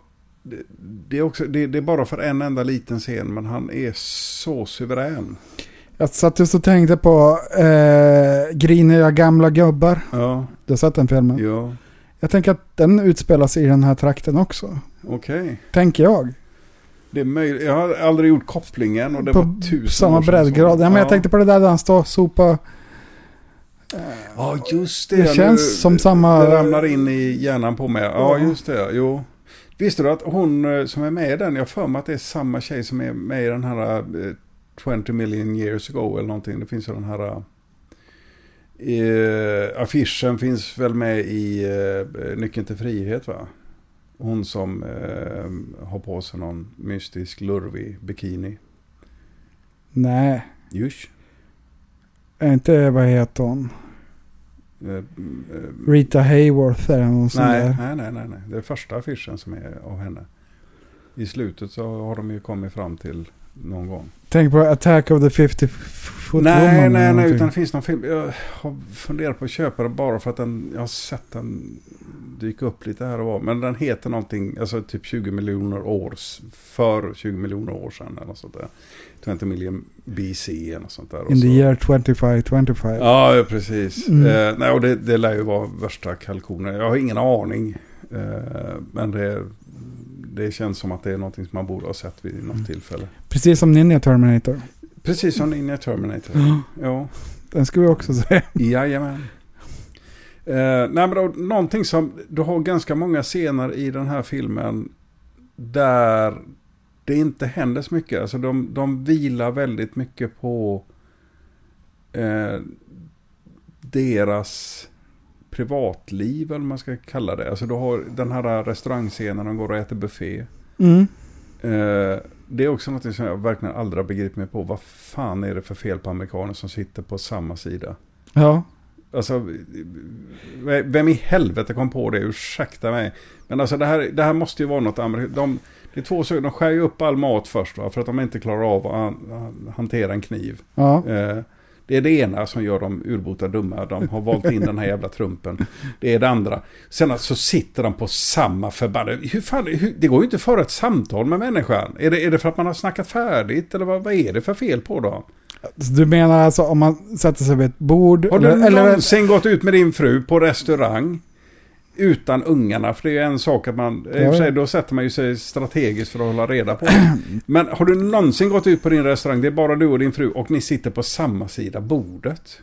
S1: det, är också, det, det är bara för en enda liten scen, men han är så suverän.
S2: Jag satt just och tänkte på eh, griniga gamla gubbar.
S1: Ja,
S2: Du har sett den filmen?
S1: ja,
S2: Jag tänker att den utspelas i den här trakten också.
S1: okej.
S2: Tänker jag.
S1: Det är möjligt. Jag har aldrig gjort kopplingen och det
S2: på
S1: var tusen
S2: samma breddgrad. Ja, men jag tänkte på det där där han står och sopar.
S1: Ja, just det.
S2: Det
S1: Nu-
S2: känns som samma-
S1: Det ramlar in i hjärnan på mig. Ja, just det. Jo. Visste du att hon eh, som är med i den, jag för mig att det är samma tjej som är med i den här eh, 20 million years ago eller någonting. Det finns ju den här... Eh, affischen finns väl med i eh, Nyckeln till frihet va? Hon som eh, har på sig någon mystisk lurvig bikini.
S2: Nej,
S1: Just.
S2: är inte vad heter hon?
S1: Eh, eh,
S2: Rita Hayworth det någon sån
S1: Nej,
S2: där.
S1: nej, nej, nej, nej. Det är första affischen som är av henne. I slutet så har de ju kommit fram till någon gång.
S2: Tänk på Attack of the 50 Foot
S1: nej,
S2: Woman. eller
S1: nej, nej,
S2: någonting.
S1: utan det finns någon film. Jag har funderat på att köpa den bara för att den, jag har sett den dyka upp lite här och var. Men den heter någonting, alltså typ 20 miljoner år, för 20 miljoner år sedan eller något sånt där. 20 million BC eller något sånt där.
S2: In the year 2525.
S1: Ja, precis.
S2: Mm.
S1: Eh, nej, och det, det lär ju vara värsta kalkonen. Jag har ingen aning. Eh, men det, det känns som att det är någonting som man borde ha sett vid något
S2: Mm.
S1: tillfälle.
S2: Precis som Ninja Terminator.
S1: Precis som Ninja Terminator.
S2: Ja.
S1: Ja,
S2: Den ska vi också se.
S1: jajamän. Eh, nej, men då, någonting som, du har ganska många scener i den här filmen där det inte händer så mycket. Alltså de, de vilar väldigt mycket på eh, deras privatliv, eller man ska kalla det. Alltså du har den här restaurangscenen, de går och äter buffé.
S2: Mm.
S1: Eh, det är också något som jag verkligen aldrig har begripit mig på. Vad fan är det för fel på amerikaner som sitter på samma sida?
S2: Ja.
S1: Alltså, vem i helvete kom på det? Ursäkta mig. Men alltså det här, det här måste ju vara något amerikanskt. De, det är två saker. De skär ju upp all mat först va? För att de inte klarar av att han- hantera en kniv.
S2: Ja.
S1: Eh, det är det ena som gör dem urbota dumma. De har valt in den här jävla trumpen. Det är det andra. Sen så sitter de på samma förbannade... Hur fan, hur, det går ju inte föra ett samtal med människan. Är det, är det för att man har snackat färdigt? Eller vad, vad är det för fel på dem?
S2: Du menar alltså om man sätter sig vid ett bord?
S1: Har du
S2: eller, eller,
S1: någonsin gått ut med din fru på restaurang utan ungarna? För det är ju en sak att man, i och för sig, då sätter man ju sig strategiskt för att hålla reda på. Men har du någonsin gått ut på din restaurang, det är bara du och din fru och ni sitter på samma sida bordet?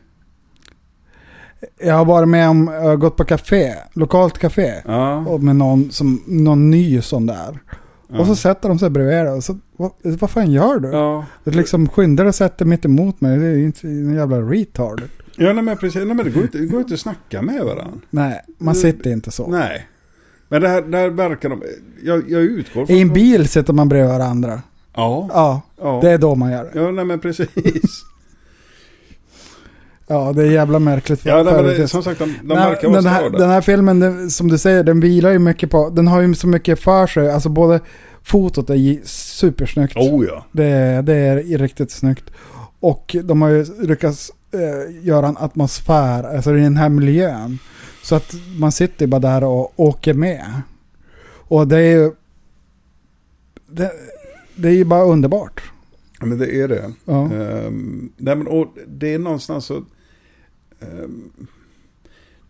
S2: Jag har varit med om, jag har gått på café, lokalt café.
S1: Ja.
S2: Med någon, som, någon ny sån där. Och så sätter de sig bredvid och så, vad, vad fan gör du?
S1: Ja,
S2: Det liksom skyndar och sätter mitt emot mig. Det är ju inte en jävla retard.
S1: ja nej, men precis. Nej, men det går inte, det går inte att snacka med varandra.
S2: Nej, man sitter inte så.
S1: Nej. Men det här, det här verkar de... Jag, jag utgår
S2: I en bil sitter man bredvid varandra.
S1: Ja.
S2: Ja,
S1: ja.
S2: det är då man gör det.
S1: Ja, nej men precis.
S2: Ja, det är jävla märkligt.
S1: Ja, nej, men det, som sagt, de, de
S2: Nej,
S1: verkar vara
S2: den, här, den här filmen, den, som du säger, den vilar ju mycket på, den har ju så mycket för sig. Alltså både fotot är ju supersnyggt.
S1: Oh ja.
S2: Det, det är riktigt snyggt. Och de har ju lyckats eh, göra en atmosfär, alltså i den här miljön. Så att man sitter bara där och åker med. Och det är ju... Det, det är ju bara underbart.
S1: Men det är det.
S2: Ja.
S1: Ehm, nej, men, och det är någonstans så... Ehm,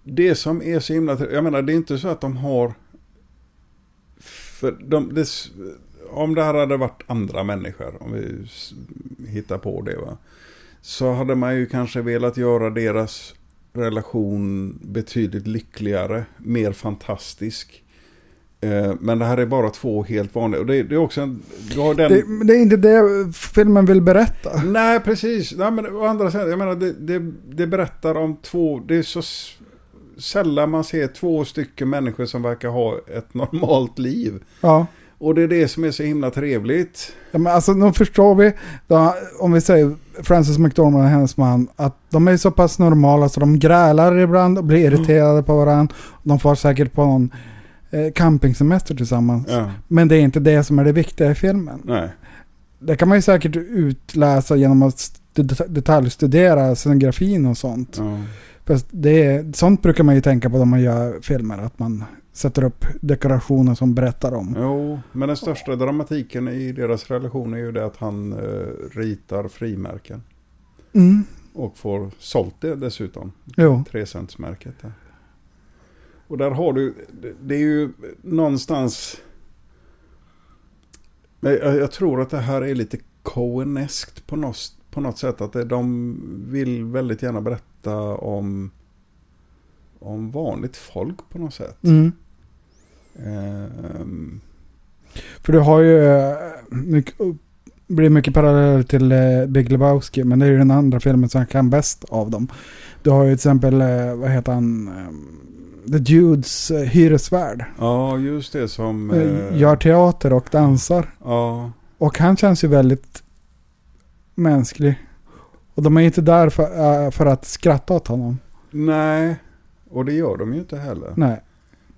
S1: det som är så himla... Jag menar, det är inte så att de har... För de, det, om det här hade varit andra människor, om vi hittar på det, va, så hade man ju kanske velat göra deras relation betydligt lyckligare, mer fantastisk. Eh, Men det här är bara två helt vanliga. Och det, det är också en... Den...
S2: Det, det är inte det filmen vill berätta.
S1: Nej, precis. Nej, men å andra sidan, jag menar, det, det, det berättar om två... Det är så sällan man ser två stycken människor som verkar ha ett normalt liv.
S2: Ja.
S1: Och det är det som är så himla trevligt.
S2: Ja, men alltså, nu förstår vi, då, om vi säger Frances McDormand och hennes man, att de är så pass normala så de grälar ibland och blir irriterade på varandra. De får säkert på någon campingsemester tillsammans.
S1: Ja.
S2: Men det är inte det som är det viktiga i filmen.
S1: Nej.
S2: Det kan man ju säkert utläsa genom att st- detaljstudera scenografin och sånt.
S1: Ja.
S2: Fast det är, sånt brukar man ju tänka på när man gör filmer, att man sätter upp dekorationer som berättar om.
S1: Jo, men den största dramatiken i deras relation är ju det att han eh, ritar frimärken.
S2: Mm.
S1: Och får sålt det dessutom.
S2: Jo.
S1: Trecentsmärket. Och där har du, det- det är ju någonstans... Jag, jag tror att det här är lite Coeneskt på något, på något sätt. Att det, de vill väldigt gärna berätta om, om vanligt folk på något sätt.
S2: Mm.
S1: Ehm,
S2: För du har ju eh, mycket, blir mycket paralleller till eh, Big Lebowski, men det är ju den andra filmen som kan bäst av dem. Du har ju till exempel, eh, vad heter han, eh, The Dudes eh, hyresvärd.
S1: ja, just det som...
S2: Eh,
S1: eh,
S2: Gör teater och dansar.
S1: Ja,
S2: Och han känns ju väldigt mänsklig. Och de är inte där för, eh, för att skratta åt honom.
S1: nej. Och det gör de ju inte heller.
S2: Nej.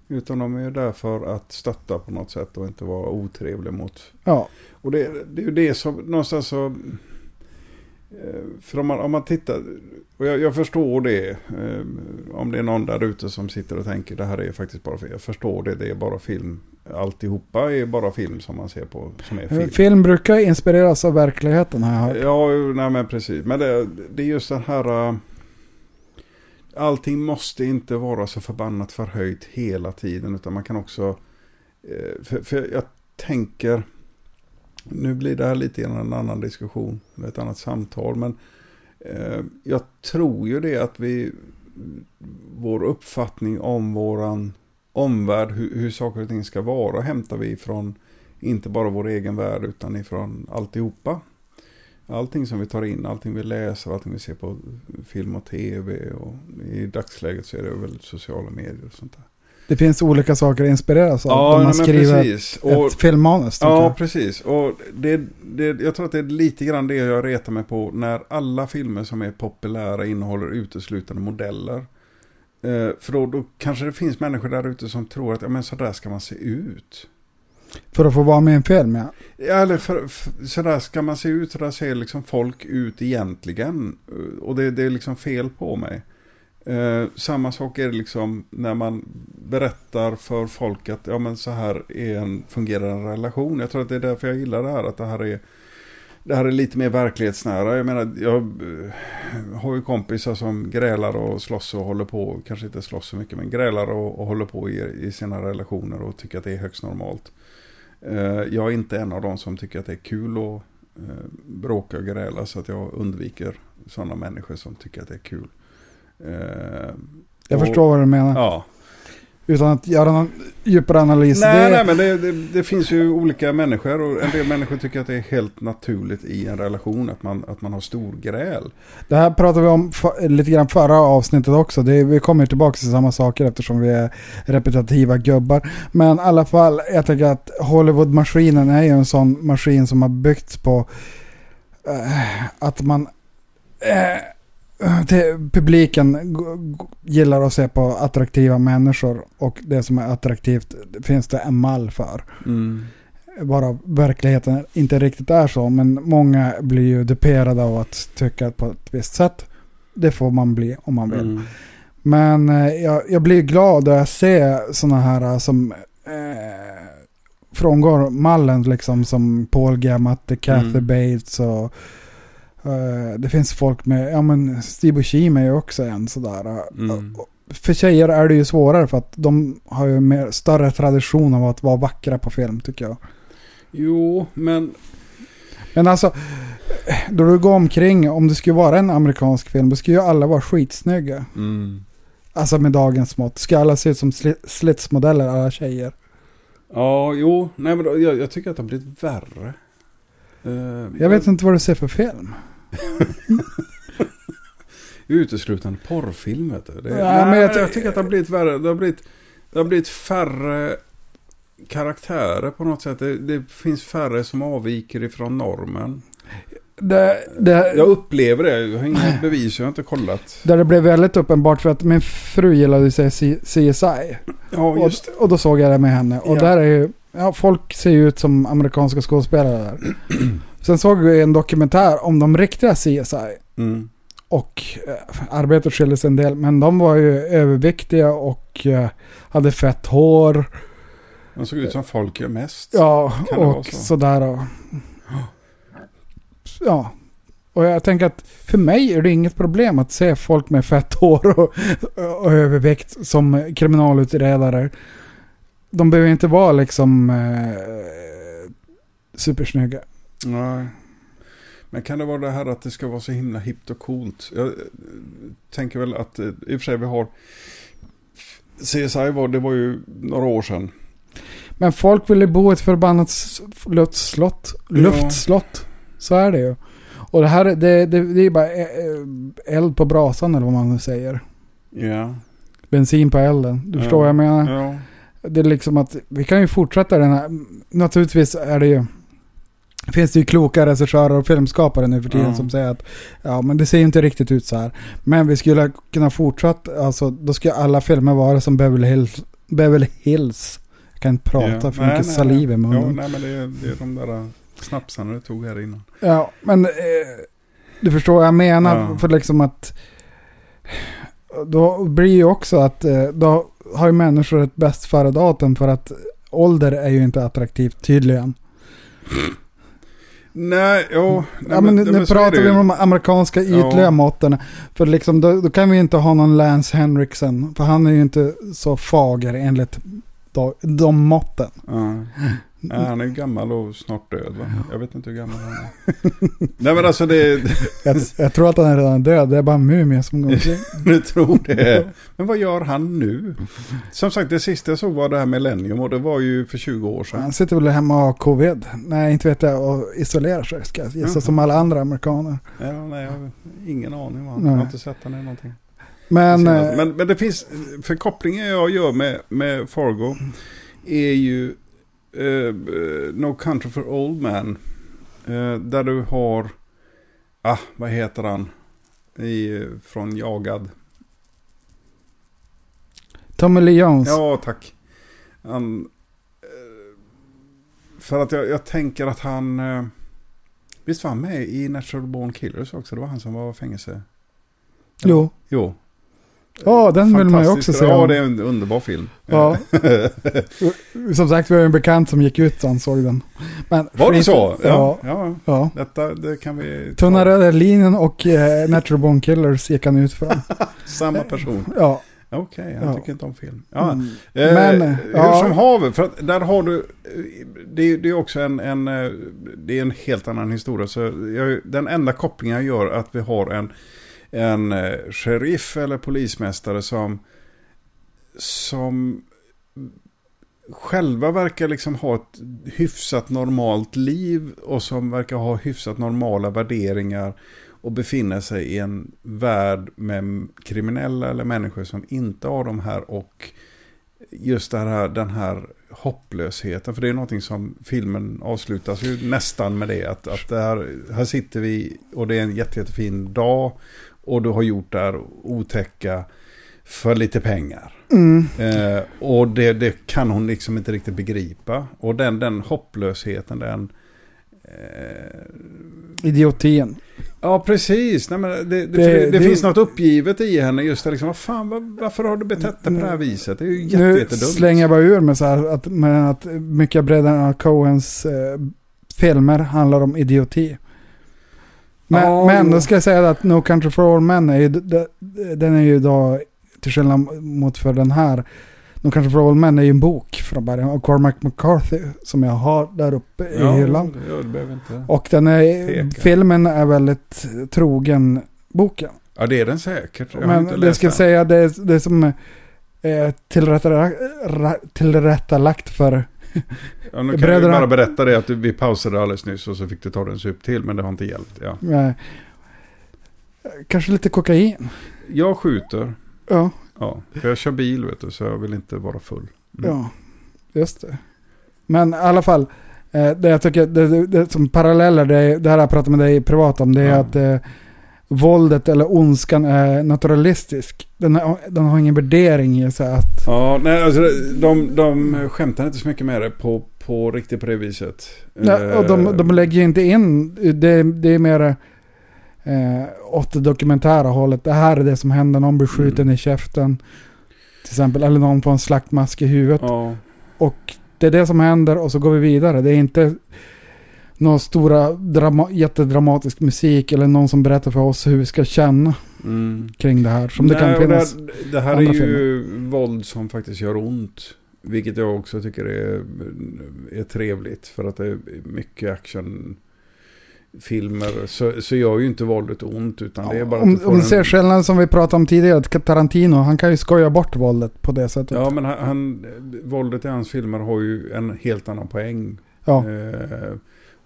S1: Utan de är ju där för att stötta på något sätt och inte vara otrevliga mot.
S2: Ja.
S1: Och det, det är ju det som någonstans så... eh, För om man, om man tittar, och jag, jag förstår det, eh, om det är någon där ute som sitter och tänker det här är faktiskt bara film. Jag förstår det, det är bara film. Alltihopa är bara film som man ser på, som är film.
S2: Film brukar inspireras av verkligheten har jag hört.
S1: Ja, nej men precis. Men det, det är just den här... äh, Allting måste inte vara så förbannat förhöjt hela tiden. Utan man kan också... eh, För, för jag tänker... Nu blir det här lite grann en annan diskussion. Ett annat samtal. Men eh, jag tror ju det att vi... Vår uppfattning om våran omvärld, hur, hur saker och ting ska vara, hämtar vi från inte bara vår egen värld utan ifrån alltihopa. Allting som vi tar in, allting vi läser, allting vi ser på film och tv och i dagsläget så är det väl sociala medier och sånt där.
S2: Det finns olika saker att inspireras av.
S1: Ja,
S2: när man skriver
S1: precis.
S2: ett
S1: Och-
S2: filmmanus.
S1: Ja, precis. Och det, det, jag tror att det är lite grann det jag retar mig på när alla filmer som är populära innehåller uteslutande modeller. Eh, för då, då kanske det finns människor där ute som tror att ja, men så där ska man se ut.
S2: För att få vara med i en film, ja.
S1: Ja, eller för, för, så där ska man se ut, så där ser liksom folk ut egentligen. Eh, Och det, det är liksom fel på mig. Eh, samma sak är det liksom när man berättar för folk att ja, men så här är en fungerande relation. Jag tror att det är därför jag gillar det här. Att det här är, det här är lite mer verklighetsnära. Jag menar, jag eh, har ju kompisar som grälar och slåss och håller på. Kanske inte slåss så mycket, men grälar och, och håller på i, i sina relationer och tycker att det är högst normalt. Eh, jag är inte en av dem som tycker att det är kul att eh, bråka och gräla så att jag undviker sådana människor som tycker att det är kul.
S2: Jag
S1: och-
S2: förstår vad du menar.
S1: Ja.
S2: Utan att göra någon djupare analys.
S1: Nej,
S2: det,
S1: nej, men det, det, det finns ju olika människor och en del människor tycker att det är helt naturligt i en relation att man, att man har stor gräl.
S2: det här pratade vi om fa- lite grann förra avsnittet också. Det, vi kommer tillbaka till samma saker eftersom vi är repetitiva gubbar. Men i alla fall, jag tänker att Hollywood-maskinen är ju en sån maskin som har byggts på eh, att man eh, publiken g- g- gillar att se på attraktiva människor och det som är attraktivt finns det en mall för. Bara verkligheten inte riktigt är så, men många blir ju duperade av att tycka på ett visst sätt. Det får man bli om man vill.
S1: Mm.
S2: Men eh, jag, jag blir glad när jag ser sådana här eh, som eh, frångår mallen liksom som Paul Giamatti, Kathy
S1: Mm.
S2: Bates och eh, det finns folk med, ja men Steve Buscemi är ju också en sådär. eh,
S1: Mm.
S2: För tjejer är det ju svårare för att de har ju mer, större tradition av att vara vackra på film tycker jag.
S1: Jo, men
S2: Men alltså, då du går omkring, om det skulle vara en amerikansk film, då skulle ju alla vara skitsnygga.
S1: Mm.
S2: Alltså med dagens mått. Ska alla se ut som sli- slitsmodeller, alla tjejer?
S1: Ja, jo, nej men då, jag, jag tycker att det har blivit värre. Eh,
S2: Jag vet inte vad du ser för film.
S1: Uteslutande porrfilm vet du. Det,
S2: Ja,
S1: nej,
S2: men jag
S1: jag,
S2: ty-
S1: tycker att det har blivit värre. Det har blivit, det har blivit färre karaktärer på något sätt. Det, det finns färre som avviker ifrån normen.
S2: Det, det,
S1: Jag upplever det. Jag har inga bevis, jag har inte kollat.
S2: där det blev väldigt uppenbart för att min fru gillade ju CSI.
S1: Ja,
S2: Och,
S1: just det.
S2: och då såg jag det med henne. Och
S1: Ja.
S2: där är ju, ja folk ser ju ut som amerikanska skådespelare där. Sen såg vi en dokumentär om de riktiga CSI.
S1: Mm.
S2: Och eh, arbetet skiljer sig en del. Men de var ju överviktiga och eh, hade fett hår.
S1: De såg ut som folk gör mest.
S2: Ja, och
S1: så?
S2: sådär. Och, ja. Och jag tänker att för mig är det inget problem att se folk med fett hår och, och övervikt som kriminalutredare. De behöver inte vara liksom eh, supersnygga.
S1: Nej. Men kan det vara det här att det ska vara så himla hippt och coolt? Jag eh, tänker väl att eh, i och för sig vi har CSI var, det var ju några år sedan.
S2: Men folk vill ju bo i ett förbannat luftslott. Luftslott. Så är det ju. Och det här det, det, det är bara eh, eld på brasan eller vad man nu säger.
S1: Ja.
S2: Bensin på elden. Du förstår vad jag menar?
S1: Ja.
S2: Det är liksom att vi kan ju fortsätta den här. Naturligtvis är det ju. Finns det ju kloka regissörer och filmskapare nu för tiden
S1: Ja.
S2: som säger att ja men det ser ju inte riktigt ut så här. Men vi skulle kunna fortsätta, alltså då ska alla filmer vara som Beverly Hills. Beverly Hills. Jag kan inte prata
S1: Ja.
S2: för
S1: Nej,
S2: mycket
S1: nej,
S2: saliv i munnen.
S1: Ja, nej men det är, det är de där snapsarna du tog här innan.
S2: Ja, men eh, du förstår vad jag menar.
S1: Ja.
S2: För liksom att då blir ju också att eh, då har ju människor ett bäst före-datum för att ålder är ju inte attraktivt tydligen.
S1: Nej, jo. Nej,
S2: ja, men, nu,
S1: men
S2: nu pratar vi om de amerikanska ytliga
S1: Ja.
S2: måtten. För liksom då, då kan vi inte ha någon Lance Henriksen. För han är ju inte så fager enligt de, de måtten.
S1: Ja. Nej, han är gammal och snart död va? Jag vet inte hur gammal han är. Nej men alltså det...
S2: Jag, jag tror att han är redan död. Det är bara en mumie som går omkring.
S1: Du tror det. Men vad gör han nu? Som sagt, det sista jag såg var det här Millennium och det var ju för 20 år sedan.
S2: Han sitter väl hemma och har covid. Nej, inte vet jag. Och isolerar sig ska jag gissa. Som alla andra amerikaner.
S1: Ja, nej, jag har ingen aning. Va?
S2: Nej.
S1: Jag har inte sett han i någonting.
S2: Men, eh,
S1: men, men det finns, för kopplingen jag gör med, med Fargo är ju eh, No Country for Old Man. Eh, där du har, ah, vad heter han? I, från Jagad.
S2: Tommy Lee Jones.
S1: Ja, tack. Han, för att jag, jag tänker att han... Visst var han med i Natural Born Killers också? Det var han som var fängelse.
S2: Jo.
S1: Jo.
S2: Ja, den vill man ju också se.
S1: Ja, det är en underbar film.
S2: Ja. Som sagt, vi har en bekant som gick ut och såg den. Men
S1: Var det så?
S2: Ja.
S1: ja.
S2: ja.
S1: Detta det kan vi...
S2: Tunna röda linjen och eh, Natural Born Killers gick han ut för.
S1: Samma person.
S2: Ja.
S1: Okej, jag
S2: Ja.
S1: tycker inte om film. Ja.
S2: Mm.
S1: Eh,
S2: Men,
S1: hur
S2: ja.
S1: som haver, för att där har du... eh, Det är, det är också en, en... eh, Det är en helt annan historia. Så jag, den enda kopplingen jag gör att vi har en, en eh, sheriff eller polismästare som... Som själva verkar liksom ha ett hyfsat normalt liv och som verkar ha hyfsat normala värderingar och befinner sig i en värld med kriminella eller människor som inte har de här och just det här, den här hopplösheten. För det är någonting som filmen avslutas ju nästan med det. Att, att det här, här sitter vi och det är en jätte, jättefin dag och du har gjort det här otäcka för lite pengar.
S2: Mm.
S1: Eh, och det, det kan hon liksom inte riktigt begripa. Och den, den hopplösheten, den... Eh,
S2: Idiotin.
S1: ja, precis. Nej, men det, det,
S2: Det-
S1: det, finns något uppgivet i henne. Just det, liksom, vad fan, vad, varför har du betett dig på det här viset? Det är ju jätte,
S2: Nu slänger jag bara ur mig så här att, men att mycket av Coens eh, filmer handlar om idioti. Men,
S1: Ja,
S2: men då ska jag säga att No Country for All Men är ju, den är ju då, till skillnad mot för den här, No Country for All Men är ju en bok från början av Cormac McCarthy som jag har där uppe i
S1: ja,
S2: hyllan.
S1: Ja, det behöver inte.
S2: Och den är,
S1: Peka.
S2: filmen är väldigt trogen boken.
S1: Ja, det är den säkert. Jag
S2: Men det ska jag säga, det är, det är som är tillrättalagt, tillrättalagt för
S1: Ja, nu kan
S2: bröderna-
S1: jag bara berätta det att vi pausade alldeles nyss och så fick du ta dig en sup till. Men det har inte hjälpt. Ja.
S2: eh, kanske lite kokain.
S1: Jag skjuter.
S2: Ja,
S1: Ja, för jag kör bil vet du, så jag vill inte vara full. Mm.
S2: ja, just det. Men i alla fall, eh, det jag tycker, det, det, som paralleller, det, det här jag pratat med dig privat om, det är
S1: Ja.
S2: att eh, våldet eller ondskan är naturalistisk. Den, har- den har ingen värdering i sig att...
S1: Ja, nej, alltså de, de skämtar inte så mycket med det på, på riktigt på det viset.
S2: Nej, och de,
S1: Eh,
S2: de lägger ju inte in, det, det är mer eh, åt det dokumentära hållet. Det här är det som händer, någon blir skjuten
S1: Mm.
S2: i käften. Till exempel, eller någon får en slaktmask i huvudet.
S1: Ja,
S2: Och det är det som händer och så går vi vidare. Det är inte någon stora drama, jättedramatisk musik eller någon som berättar för oss hur vi ska känna
S1: mm.
S2: kring det här. Som det
S1: Nej,
S2: kan
S1: och
S2: finnas.
S1: Det, det här är ju våld som faktiskt gör ont. Vilket jag också tycker är, är trevligt. För att det är mycket actionfilmer. Så, så gör ju inte våldet ont. Utan det är bara
S2: om
S1: du
S2: om du
S1: en-
S2: ser skillnaden som vi pratade om tidigare, Tarantino, han kan ju skoja bort våldet på det sättet.
S1: Ja, men han, han, våldet i hans filmer har ju en helt annan poäng.
S2: Ja.
S1: Eh,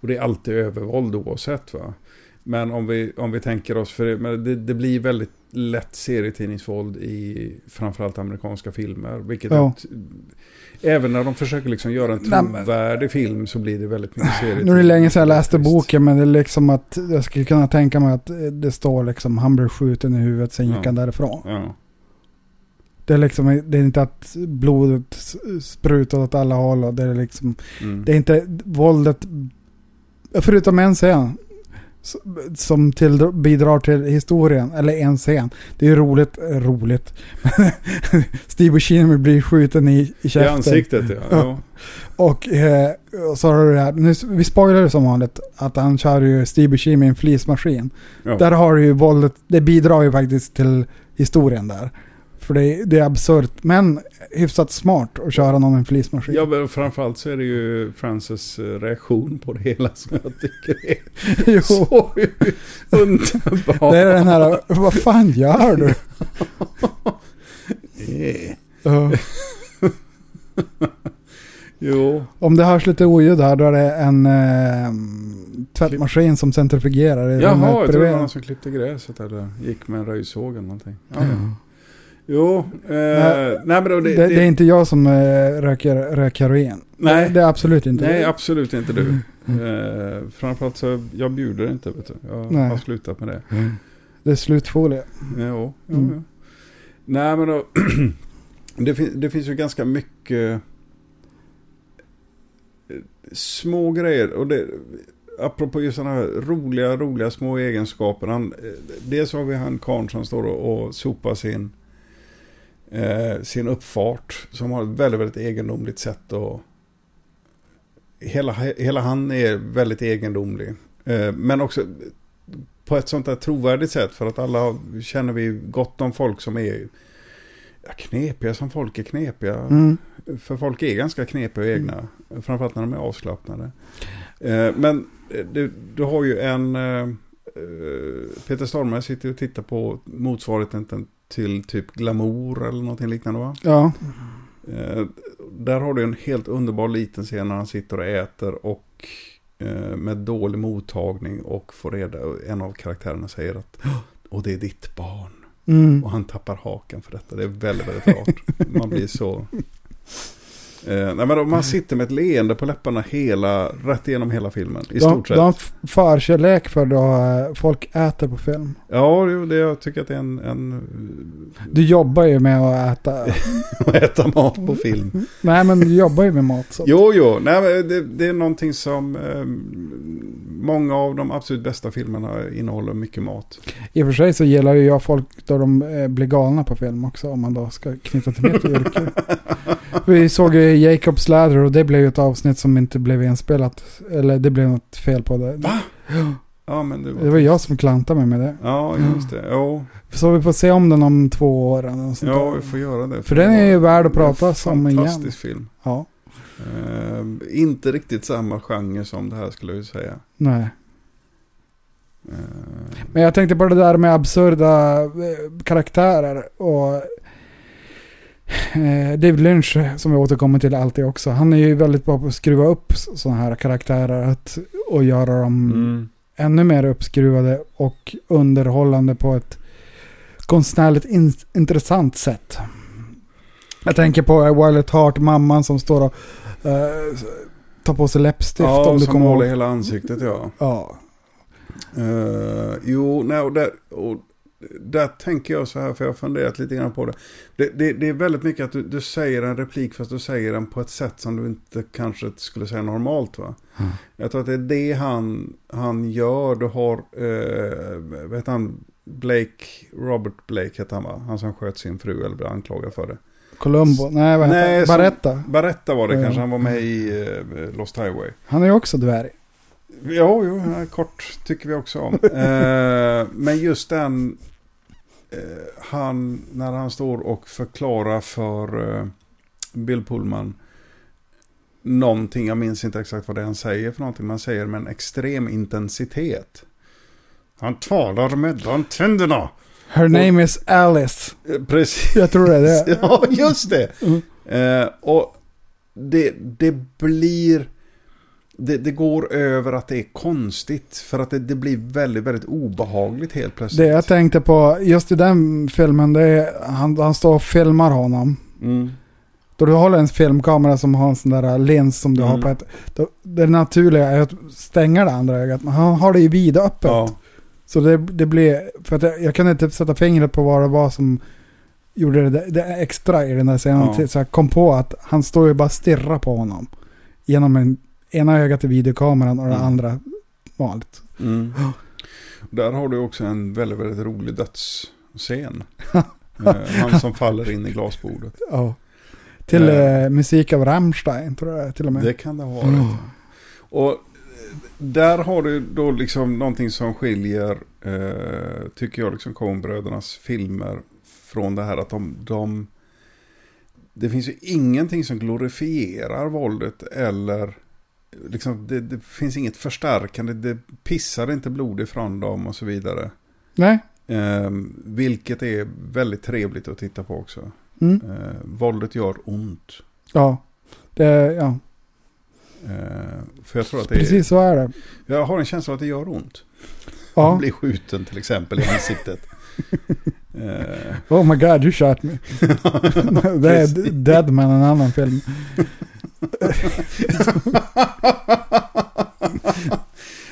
S1: och det är alltid övervåld oavsett va. Men om vi, om vi tänker oss, för men det, det blir väldigt lätt serietidningsvåld i framförallt amerikanska filmer. Vilket
S2: Ja.
S1: att, även när de försöker liksom göra en trovärdig film så blir det väldigt mycket serietidning.
S2: Nu är det länge sedan jag läste boken men det är liksom att jag skulle kunna tänka mig att det står liksom han blev skjuten i huvudet sen gick
S1: Ja.
S2: han därifrån.
S1: Ja.
S2: Det är liksom det är inte att blodet sprutar åt alla håll och det är liksom
S1: Mm.
S2: det är inte våldet förutom en scen som till, bidrar till historien eller en scen. Det är ju roligt, eh, roligt. Steve Buscemi blir skjuten i, i
S1: I
S2: käften.
S1: ansiktet ja. ja.
S2: Och, eh, och så har du det här, nu, vi spoilar det som vanligt, att han kör ju Steve Buscemi i en flismaskin.
S1: ja.
S2: Där har du ju våldet, det bidrar ju faktiskt till historien där. För det, är- det är absurt, men hyfsat smart att köra någon i en flismaskin.
S1: Ja, men framförallt så är det ju Frances eh, reaktion på det hela som jag tycker är
S2: jo,
S1: så underbar.
S2: det är den här, vad fan gör du?
S1: Jo,
S2: Om det hörs lite oljud här, då är det en eh, tvättmaskin som centrifugerar. i
S1: jaha, jag trodde det var någon som klippte gräset eller gick med en röjsåg eller någonting. Ja, ja. Jo, eh,
S2: Nej,
S1: nej men då,
S2: det,
S1: det,
S2: det, är inte jag som eh, röker, röker heroin.
S1: Nej.
S2: Det är absolut inte
S1: Nej,
S2: det.
S1: absolut inte du. Eh, framförallt så, jag bjuder inte vet du. Jag
S2: Nej.
S1: har slutat med det.
S2: Det är slutfolie.
S1: Jo, jo,
S2: Mm.
S1: Nej men då, det, fin- det finns ju ganska mycket eh, små grejer. Och det, apropå just sådana här roliga, roliga små egenskaper. Han, eh, dels har vi han karln som står och, och sopar sin, eh, sin uppfart. Som har ett väldigt, väldigt egendomligt sätt att... Hela, hela han är väldigt egendomlig. Eh, men också på ett sånt där trovärdigt sätt. För att alla känner vi gott om folk som är knepiga som folk är knepiga.
S2: Mm.
S1: För folk är ganska knepiga och egna. Framförallt när de är avslappnade. Eh, men eh, du, du har ju en... Eh, eh, Peter Stormare sitter och tittar på motsvarigheten till typ Glamour eller någonting liknande va?
S2: Ja.
S1: Eh, där har du en helt underbar liten scen när han sitter och äter och eh, med dålig mottagning och får reda en av karaktärerna säger att och det är ditt barn.
S2: Mm.
S1: Och han tappar hakan för detta. Det är väldigt, väldigt rart. Man blir så... Eh, nej, men då, man sitter med ett leende på läpparna hela, rätt igenom hela filmen. I
S2: De,
S1: stort sett.
S2: de förkärlek för då eh, folk äter på film.
S1: Ja, det, jag tycker att det är en... en
S2: Du jobbar ju med att äta.
S1: att äta mat på film.
S2: Nej men du jobbar ju med mat. Så.
S1: Jo, jo. Nej, det, det är någonting som... Eh, många av de absolut bästa filmerna innehåller mycket mat.
S2: I och för sig så gillar ju jag folk då de eh, blir galna på film också. Om man då ska knyta till mitt yrke. Vi såg ju Jacob's Ladder och det blev ju ett avsnitt som inte blev inspelat. Eller det blev något fel på det.
S1: Va? Ja, men du...
S2: Det var jag som klantade mig med det.
S1: Ja, just det. Jo,
S2: Så vi får se om den om två år. Eller sånt
S1: ja, vi får göra det.
S2: För den är ju värd att
S1: Det
S2: prata om igen.
S1: Fantastisk film.
S2: Ja,
S1: Eh, inte riktigt samma genre som det här skulle jag säga.
S2: nej.
S1: Eh,
S2: Men jag tänkte på det där med absurda eh, karaktärer och eh, David Lynch som vi återkommer till alltid också. Han är ju väldigt bra på att skruva upp sådana här karaktärer att, och göra dem
S1: mm.
S2: ännu mer uppskruvade och underhållande på ett konstnärligt in- intressant sätt. Jag tänker på Violet Heart, mamman som står och eh, tar på sig läppstift
S1: Ja,
S2: om du
S1: som håller
S2: ihåg.
S1: hela ansiktet ja.
S2: Ja.
S1: Uh, jo, nej, och där, och där tänker jag så här, för jag har funderat lite grann på det. Det, det, det är väldigt mycket att du, du säger en replik fast du säger den på ett sätt som du inte kanske skulle säga normalt va.
S2: Mm.
S1: Jag tror att det är det han, han gör. Du har, uh, vet han, Blake, Robert Blake heter han va? Han som sköt sin fru eller blev anklagad för det.
S2: Columbo, nej vad heter
S1: Nej,
S2: Baretta.
S1: Baretta var det kanske, han var med i eh, Lost Highway.
S2: Han är ju också dvärg.
S1: Jo, jo, ja, kort tycker vi också om. eh, men just den, eh, han, när han står och förklarar för eh, Bill Pullman någonting, jag minns inte exakt vad det är han säger för någonting, men han säger med en extrem intensitet. Han talar med de tänderna.
S2: Her name is Alice.
S1: Eh, Precis.
S2: Jag tror det är det.
S1: Ja, just det.
S2: Mm.
S1: Eh, och det, det blir... Det, det går över att det är konstigt. För att det, det blir väldigt, väldigt obehagligt helt plötsligt.
S2: Det jag tänkte på, just i den filmen, det är, han, han står och filmar honom.
S1: Mm.
S2: Då du håller en filmkamera som har en sån där lins som du
S1: Mm.
S2: har på ett... Då, det naturliga är att stänga det andra ögat, men han har det ju vidöppet.
S1: Ja.
S2: Så det, det blir, för att jag, jag kan inte sätta fingret på vad det var som gjorde det, det extra i den där scenen.
S1: Ja.
S2: Så jag kom på att han står ju bara och stirrar på honom. Genom en, ena ögat i videokameran och det
S1: Mm.
S2: andra vanligt.
S1: Mm. Där har du också en väldigt, väldigt rolig dödsscen. han som faller in i glasbordet.
S2: Ja. Till
S1: Eh.
S2: eh, musik av Rammstein tror jag till och med.
S1: Det kan det ha varit.
S2: Mm.
S1: Och där har du då liksom någonting som skiljer, eh, tycker jag, liksom Coen-brödernas filmer från det här att de, de... Det finns ju ingenting som glorifierar våldet eller... Liksom, det, det finns inget förstärkande, det pissar inte blod ifrån dem och så vidare.
S2: Nej.
S1: Eh, vilket är väldigt trevligt att titta på också.
S2: Mm.
S1: Eh, våldet gör ont.
S2: Ja. Det, ja.
S1: Eh, för jag tror att det är...
S2: Precis så är det.
S1: Jag har en känsla av att det gör ont.
S2: Ja.
S1: Han blir skjuten till exempel i ansiktet. Eh,
S2: Oh my god, you shot me. det är. Deadman, en annan film.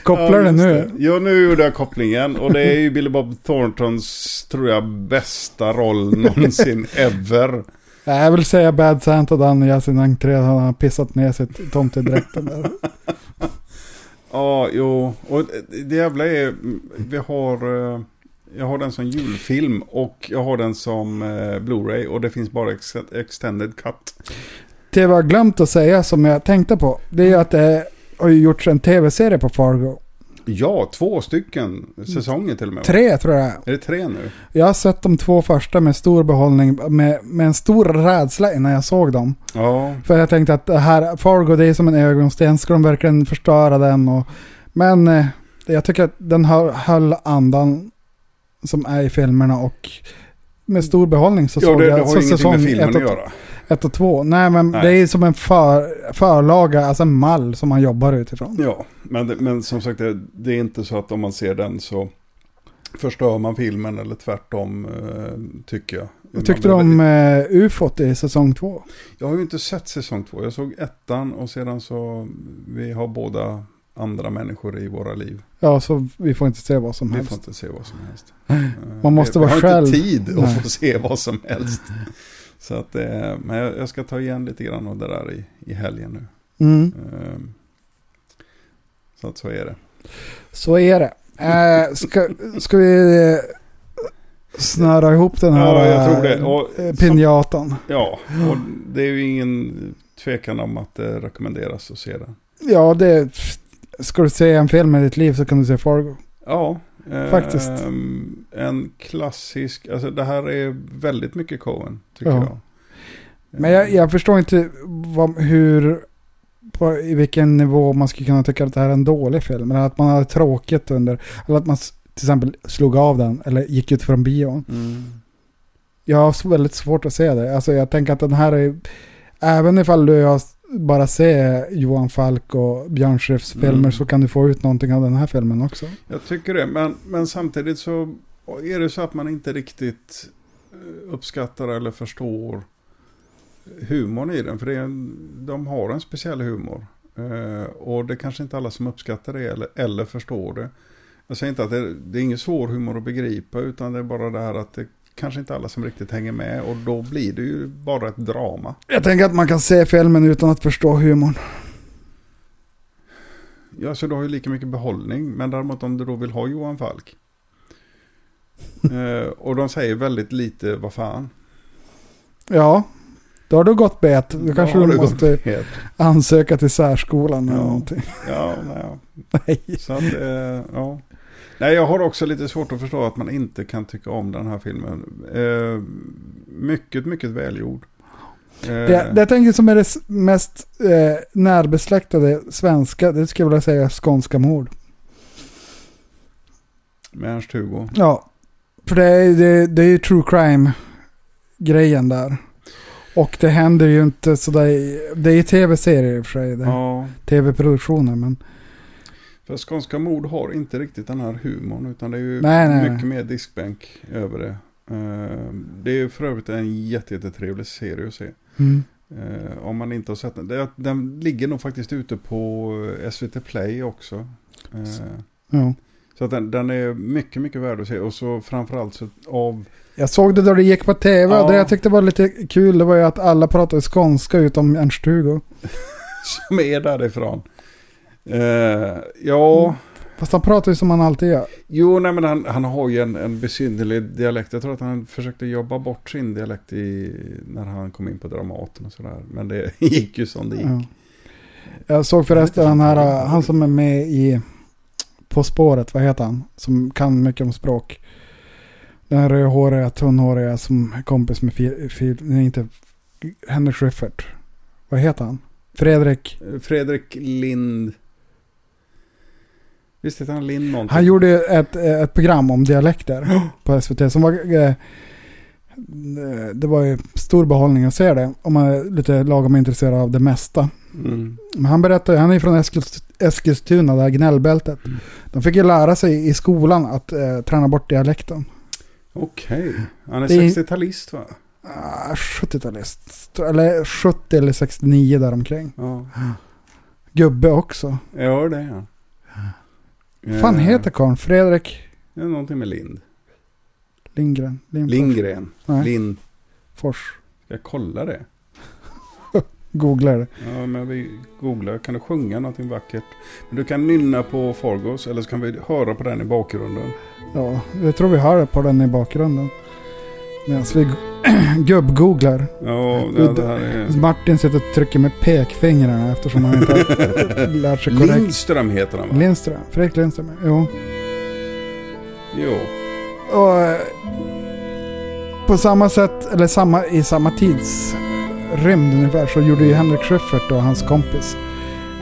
S2: Kopplar
S1: Ja,
S2: det nu?
S1: Ja, nu gjorde jag kopplingen. Och det är ju Billy Bob Thorntons, tror jag, bästa roll någonsin ever.
S2: Jag vill säga Bad Santa där han gör sin entré. Han har pissat ner sitt tomtedräkten där.
S1: Ja, jo. Och det jävla är, vi har, eh, jag har den som julfilm och jag har den som eh, Blu-ray och det finns bara ex extended cut.
S2: Det var glömt att säga som jag tänkte på. Det är att det har gjorts en tv-serie på Fargo.
S1: Ja, två stycken säsonger till och med.
S2: Tre tror jag.
S1: Är det tre nu?
S2: Jag har sett de två första med stor behållning. Med, med en stor rädsla innan jag såg dem.
S1: Ja,
S2: För jag tänkte att det här, Fargo det är som en ögonsten. Ska de verkligen förstöra den? Och, men eh, jag tycker att den höll, höll andan som är i filmerna och med stor behållning så
S1: ja
S2: såg
S1: det,
S2: jag
S1: det har
S2: så
S1: ingenting med filmen att göra.
S2: Ett och två. Nej men
S1: Nej.
S2: det är som en för, förlaga, alltså en mall som man jobbar utifrån.
S1: Ja, men, men som sagt det, det är inte så att om man ser den så förstör man filmen eller tvärtom eh, tycker jag.
S2: Vad tyckte du om
S1: blir
S2: eh, UFOt i säsong två?
S1: Jag har ju inte sett säsong två. Jag såg ettan och sedan så vi har båda andra människor i våra liv.
S2: Ja, så vi får inte se vad som
S1: Vi
S2: helst.
S1: får inte se vad som helst.
S2: Man måste
S1: vi,
S2: vara
S1: vi
S2: själv.
S1: har inte tid att
S2: Nej.
S1: få se vad som helst. Så att, eh, men jag, ska ta igen lite grann av det där i, i helgen nu.
S2: Mm.
S1: Ehm, Så att så är det.
S2: Så är det. Eh, ska, ska vi eh, snöra ihop den här
S1: Ja,
S2: eh,
S1: som-
S2: pinjatan?
S1: Ja, och det är ju ingen tvekan om att det rekommenderas att se den.
S2: Ja, det ska du se en film i ditt liv så kan du se Fargo.
S1: Ja, eh,
S2: Faktiskt.
S1: En klassisk, alltså det här är väldigt mycket Coen, tycker
S2: Ja.
S1: jag.
S2: Men jag, jag förstår inte vad, hur, på, i vilken nivå man skulle kunna tycka att det här är en dålig film. Eller att man hade tråkigt under, eller att man till exempel slog av den eller gick ut från bion.
S1: Mm.
S2: Jag har väldigt svårt att se det. Alltså jag tänker att den här är, även ifall du har bara ser Johan Falk och Björn Skifs
S1: Mm.
S2: filmer så kan du få ut någonting av den här filmen också.
S1: Jag tycker det, men, men samtidigt så är det så att man inte riktigt eh, uppskattar eller förstår humorn i den. För det är en, de har en speciell humor. Eh, och det är kanske inte alla som uppskattar det eller, eller förstår det. Jag säger inte att det, det är ingen svår humor att begripa utan det är bara det här att det kanske inte alla som riktigt hänger med och då blir det ju bara ett drama.
S2: Jag tänker att man kan se filmen utan att förstå humorn.
S1: Ja, så du har ju lika mycket behållning. Men däremot om du då vill ha Johan Falk. eh, och de säger väldigt lite, vad fan.
S2: Ja, då har du gått bet. Då kanske
S1: har
S2: du måste ansöka till särskolan eller
S1: Ja.
S2: någonting.
S1: Ja, nej.
S2: Nej.
S1: Så att, eh, ja. Nej, jag har också lite svårt att förstå att man inte kan tycka om den här filmen. Eh, mycket, mycket välgjord. Eh,
S2: Det, det jag tänker som är det mest eh, närbesläktade svenska, det skulle jag vilja säga skånska mord.
S1: Med Ernst-Hugo.
S2: Ja, för det är, det, det är ju true crime-grejen där. Och det händer ju inte sådär, det är ju tv-serier i och för sig, det
S1: Ja,
S2: tv-produktioner men
S1: för Skånska mord har inte riktigt den här humorn. Utan det är ju
S2: Nej, nej,
S1: mycket
S2: nej.
S1: mer diskbänk över det. Eh, det är för övrigt en jätte, jättetrevlig serie att se.
S2: mm.
S1: Eh, om man inte har sett den. Den ligger nog faktiskt ute på SVT Play också. Eh,
S2: ja.
S1: så att den, den är mycket, mycket värd att se. Och så framförallt så av...
S2: Jag såg det då det gick på tv
S1: Ja.
S2: det jag tyckte var lite kul det var ju att alla pratade skånska utom Ernst-Hugo.
S1: Som är därifrån. Eh, ja,
S2: Fast han pratar ju som han alltid gör.
S1: jo nej men han, han har ju en, en besynnerlig dialekt. Jag tror att han försökte jobba bort sin dialekt i, när han kom in på Dramaten och sådär. Men det gick ju som det gick.
S2: Ja. Jag såg förresten han här, han som är med i På spåret, vad heter han? Som kan mycket om språk. Den rödhåriga, tunnhåriga som är kompis med Fil, Fil, nej inte Henrik Schyffert. Vad heter han? Fredrik.
S1: Eh, Fredrik Lind. Visst heter han Lind någonting?
S2: Han gjorde ett, ett program om dialekter på SVT som var... Eh, det var ju stor behållning att se det. Om man är lite lagom intresserad av det mesta.
S1: Mm.
S2: Men han berättar han är från Eskils, Eskilstuna, det här gnällbältet. De fick ju lära sig i skolan att eh, träna bort dialekten.
S1: Okej. Han är
S2: Det är-
S1: 60-talist va?
S2: Ah, 70-talist. Eller 70 eller 69 däromkring.
S1: Ja.
S2: Gubbe också.
S1: Ja, det är han.
S2: Vad fan
S1: Eh,
S2: heter karln? Fredrik
S1: Det är någonting med Lind.
S2: Lindgren? Lindfors?
S1: Lindgren.
S2: Nej.
S1: Lind.
S2: Fors.
S1: Ska jag kolla det?
S2: Googlar det.
S1: Ja, men vi googlar. Kan du sjunga någonting vackert? Men du kan nynna på Forgos eller så kan vi höra på den i bakgrunden.
S2: Ja, jag tror vi hör på den i bakgrunden. Medan vi gubb-googlar.
S1: Ja, det, det här är...
S2: Martin sitter och trycker med pekfingrarna eftersom han inte har lärt sig korrekt.
S1: Lindström heter han va?
S2: Lindström. Fredrik Lindström, jo.
S1: Jo.
S2: Och eh, på samma sätt, eller samma, i samma tidsrymd ungefär, så gjorde ju Henrik Schyffert och hans kompis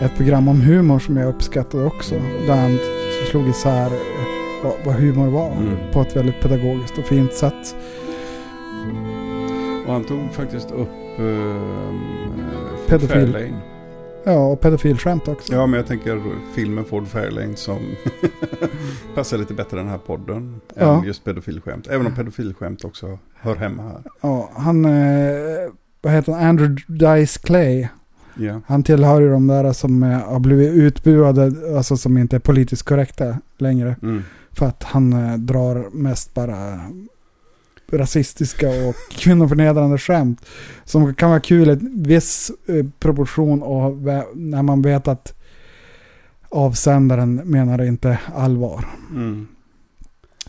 S2: ett program om humor som jag uppskattade också. Där han slog isär eh, vad, vad humor var
S1: Mm.
S2: på ett väldigt pedagogiskt och fint sätt.
S1: Och han tog faktiskt upp... Uh,
S2: Pedofil.
S1: Fairlane.
S2: Ja, och pedofilskämt också.
S1: Ja, men jag tänker filmen Ford Fairlane som passar lite bättre den här podden.
S2: Ja.
S1: Än just pedofilskämt. Även om pedofilskämt också hör hemma här.
S2: Ja, han, eh, vad heter han, Andrew Dice Clay.
S1: Ja.
S2: Han tillhör ju de där som eh, har blivit utbuade, alltså som inte är politiskt korrekta längre.
S1: Mm.
S2: För att han eh, drar mest bara rasistiska och kvinnoförnedrande skämt. Som kan vara kul i viss eh, proportion och när man vet att avsändaren menar inte allvar.
S1: Mm.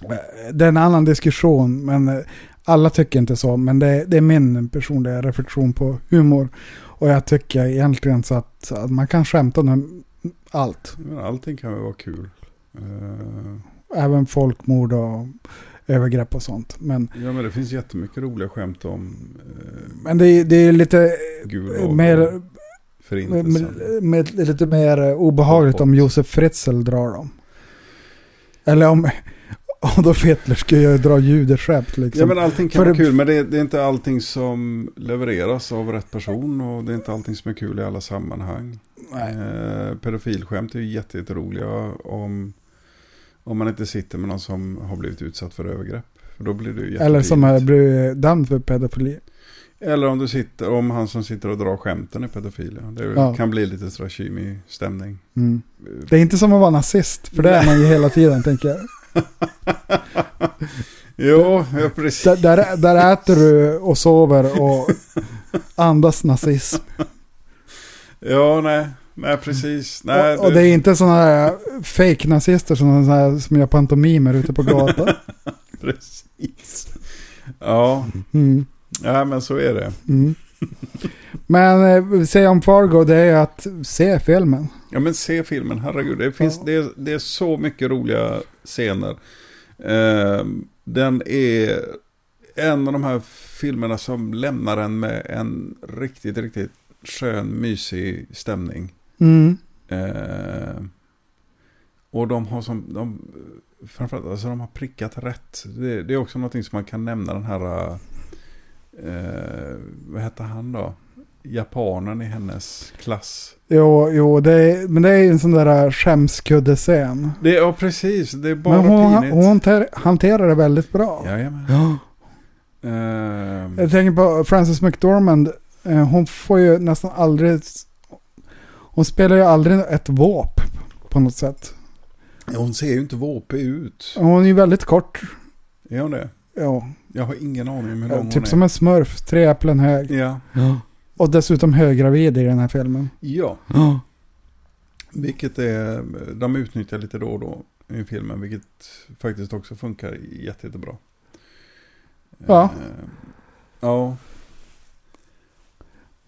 S2: Eh, Det är en annan diskussion, men eh, alla tycker inte så. Men det, det är min personliga reflektion på humor. Och jag tycker egentligen så att, att man kan skämta om allt.
S1: Men allting kan väl vara kul. Eh,
S2: Även folkmord och övergrepp och sånt. Men,
S1: ja, men det finns jättemycket roliga skämt om uh,
S2: men det, är- det är lite
S1: Gulag
S2: mer, med, med, med, lite mer eh, obehagligt om Josef Fritzl drar dem. Eller om Adolf Hitler skulle jag dra judeskämt liksom.
S1: Ja men allting kan
S2: För
S1: vara
S2: det-
S1: kul men det är, det är inte allting som levereras av rätt person och det är inte allting som är kul i alla sammanhang.
S2: Nej.
S1: Eh, pedofilskämt är ju jätte- jätteroliga om, om man inte sitter med någon som har blivit utsatt för övergrepp. För då blir ju
S2: Eller som har blivit dömd för pedofili.
S1: Eller om du sitter, om han som sitter och drar skämten är pedofil. Ja. Det
S2: Ja.
S1: kan bli lite sådär kymig stämning.
S2: Mm. Det är inte som att vara nazist, för det är man ju hela tiden tänker jag.
S1: Jo, ja, precis.
S2: Där, där, där äter du och sover och andas nazism.
S1: Ja, nej. Nej, precis. Nej,
S2: och, och det är inte sådana här fake-nazister som, här, som gör pantomimer ute på gatan.
S1: Precis. Ja.
S2: Mm.
S1: ja, men så är det.
S2: Mm. Men eh, säga om Fargo, det är att se filmen.
S1: Ja, men se filmen. Herregud, det, finns, det, är, det är så mycket roliga scener. Eh, den är en av de här filmerna som lämnar en med en riktigt, riktigt skön, mysig stämning.
S2: Mm.
S1: Eh, och de har som, de, framförallt, alltså de har prickat rätt. Det, det är också någonting som man kan nämna den här, eh, vad heter han då? Japanen i hennes klass.
S2: Jo, jo det är, men det är ju en sån där skämskuddescen.
S1: Det, ja, precis. Det är bara
S2: Men hon,
S1: pinigt.
S2: hon ter, hanterar det väldigt bra.
S1: Jajamän.
S2: Ja.
S1: Ehm,
S2: Jag tänker på Frances McDormand. Eh, Hon får ju nästan aldrig... Hon spelar ju aldrig ett våp på något sätt.
S1: hon ser ju inte våpig ut.
S2: Hon är ju väldigt kort.
S1: Är hon det?
S2: Ja,
S1: Jag har ingen aning om hur lång
S2: typ
S1: hon är.
S2: som en smurf. Tre äpplen hög.
S1: Ja.
S2: Och dessutom höggravid i den här filmen.
S1: ja,
S2: Ja.
S1: vilket är, de utnyttjar lite då och då i filmen, vilket faktiskt också funkar jätte, jättebra.
S2: Ja.
S1: Ehm, ja.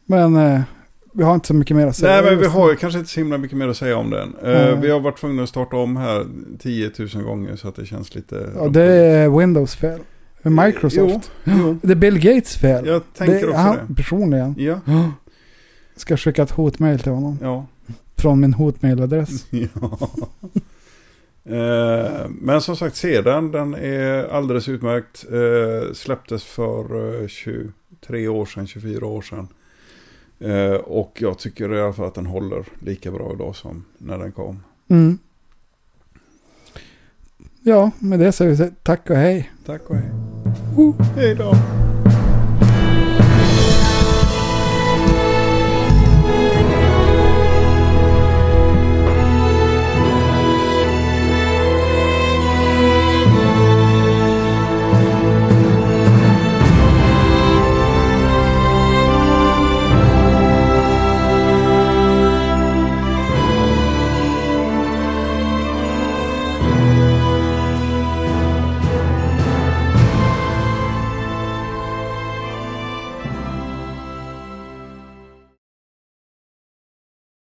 S2: Men eh, vi har inte så mycket mer att säga.
S1: Nej, men vi har ju kanske inte så himla mycket mer att säga om den. Eh,
S2: Nej.
S1: vi har varit tvungna att starta om här 10 000 gånger så att det känns lite...
S2: Ja, det är Windows fel. Microsoft.
S1: Jo, jo.
S2: Det är Bill Gates fel.
S1: Jag tänker
S2: det,
S1: också
S2: han,
S1: det.
S2: Personligen.
S1: Ja,
S2: Ska skicka ett hotmail till honom.
S1: ja.
S2: Från min hotmailadress.
S1: ja. Eh, men som sagt, se den. Är alldeles utmärkt. Eh, släpptes för eh, 23 år sedan, 24 år sedan. Eh, och jag tycker i alla fall att den håller lika bra idag som när den kom.
S2: Mm. Ja, med det säger vi tack och hej.
S1: Tack och hej. Hej då.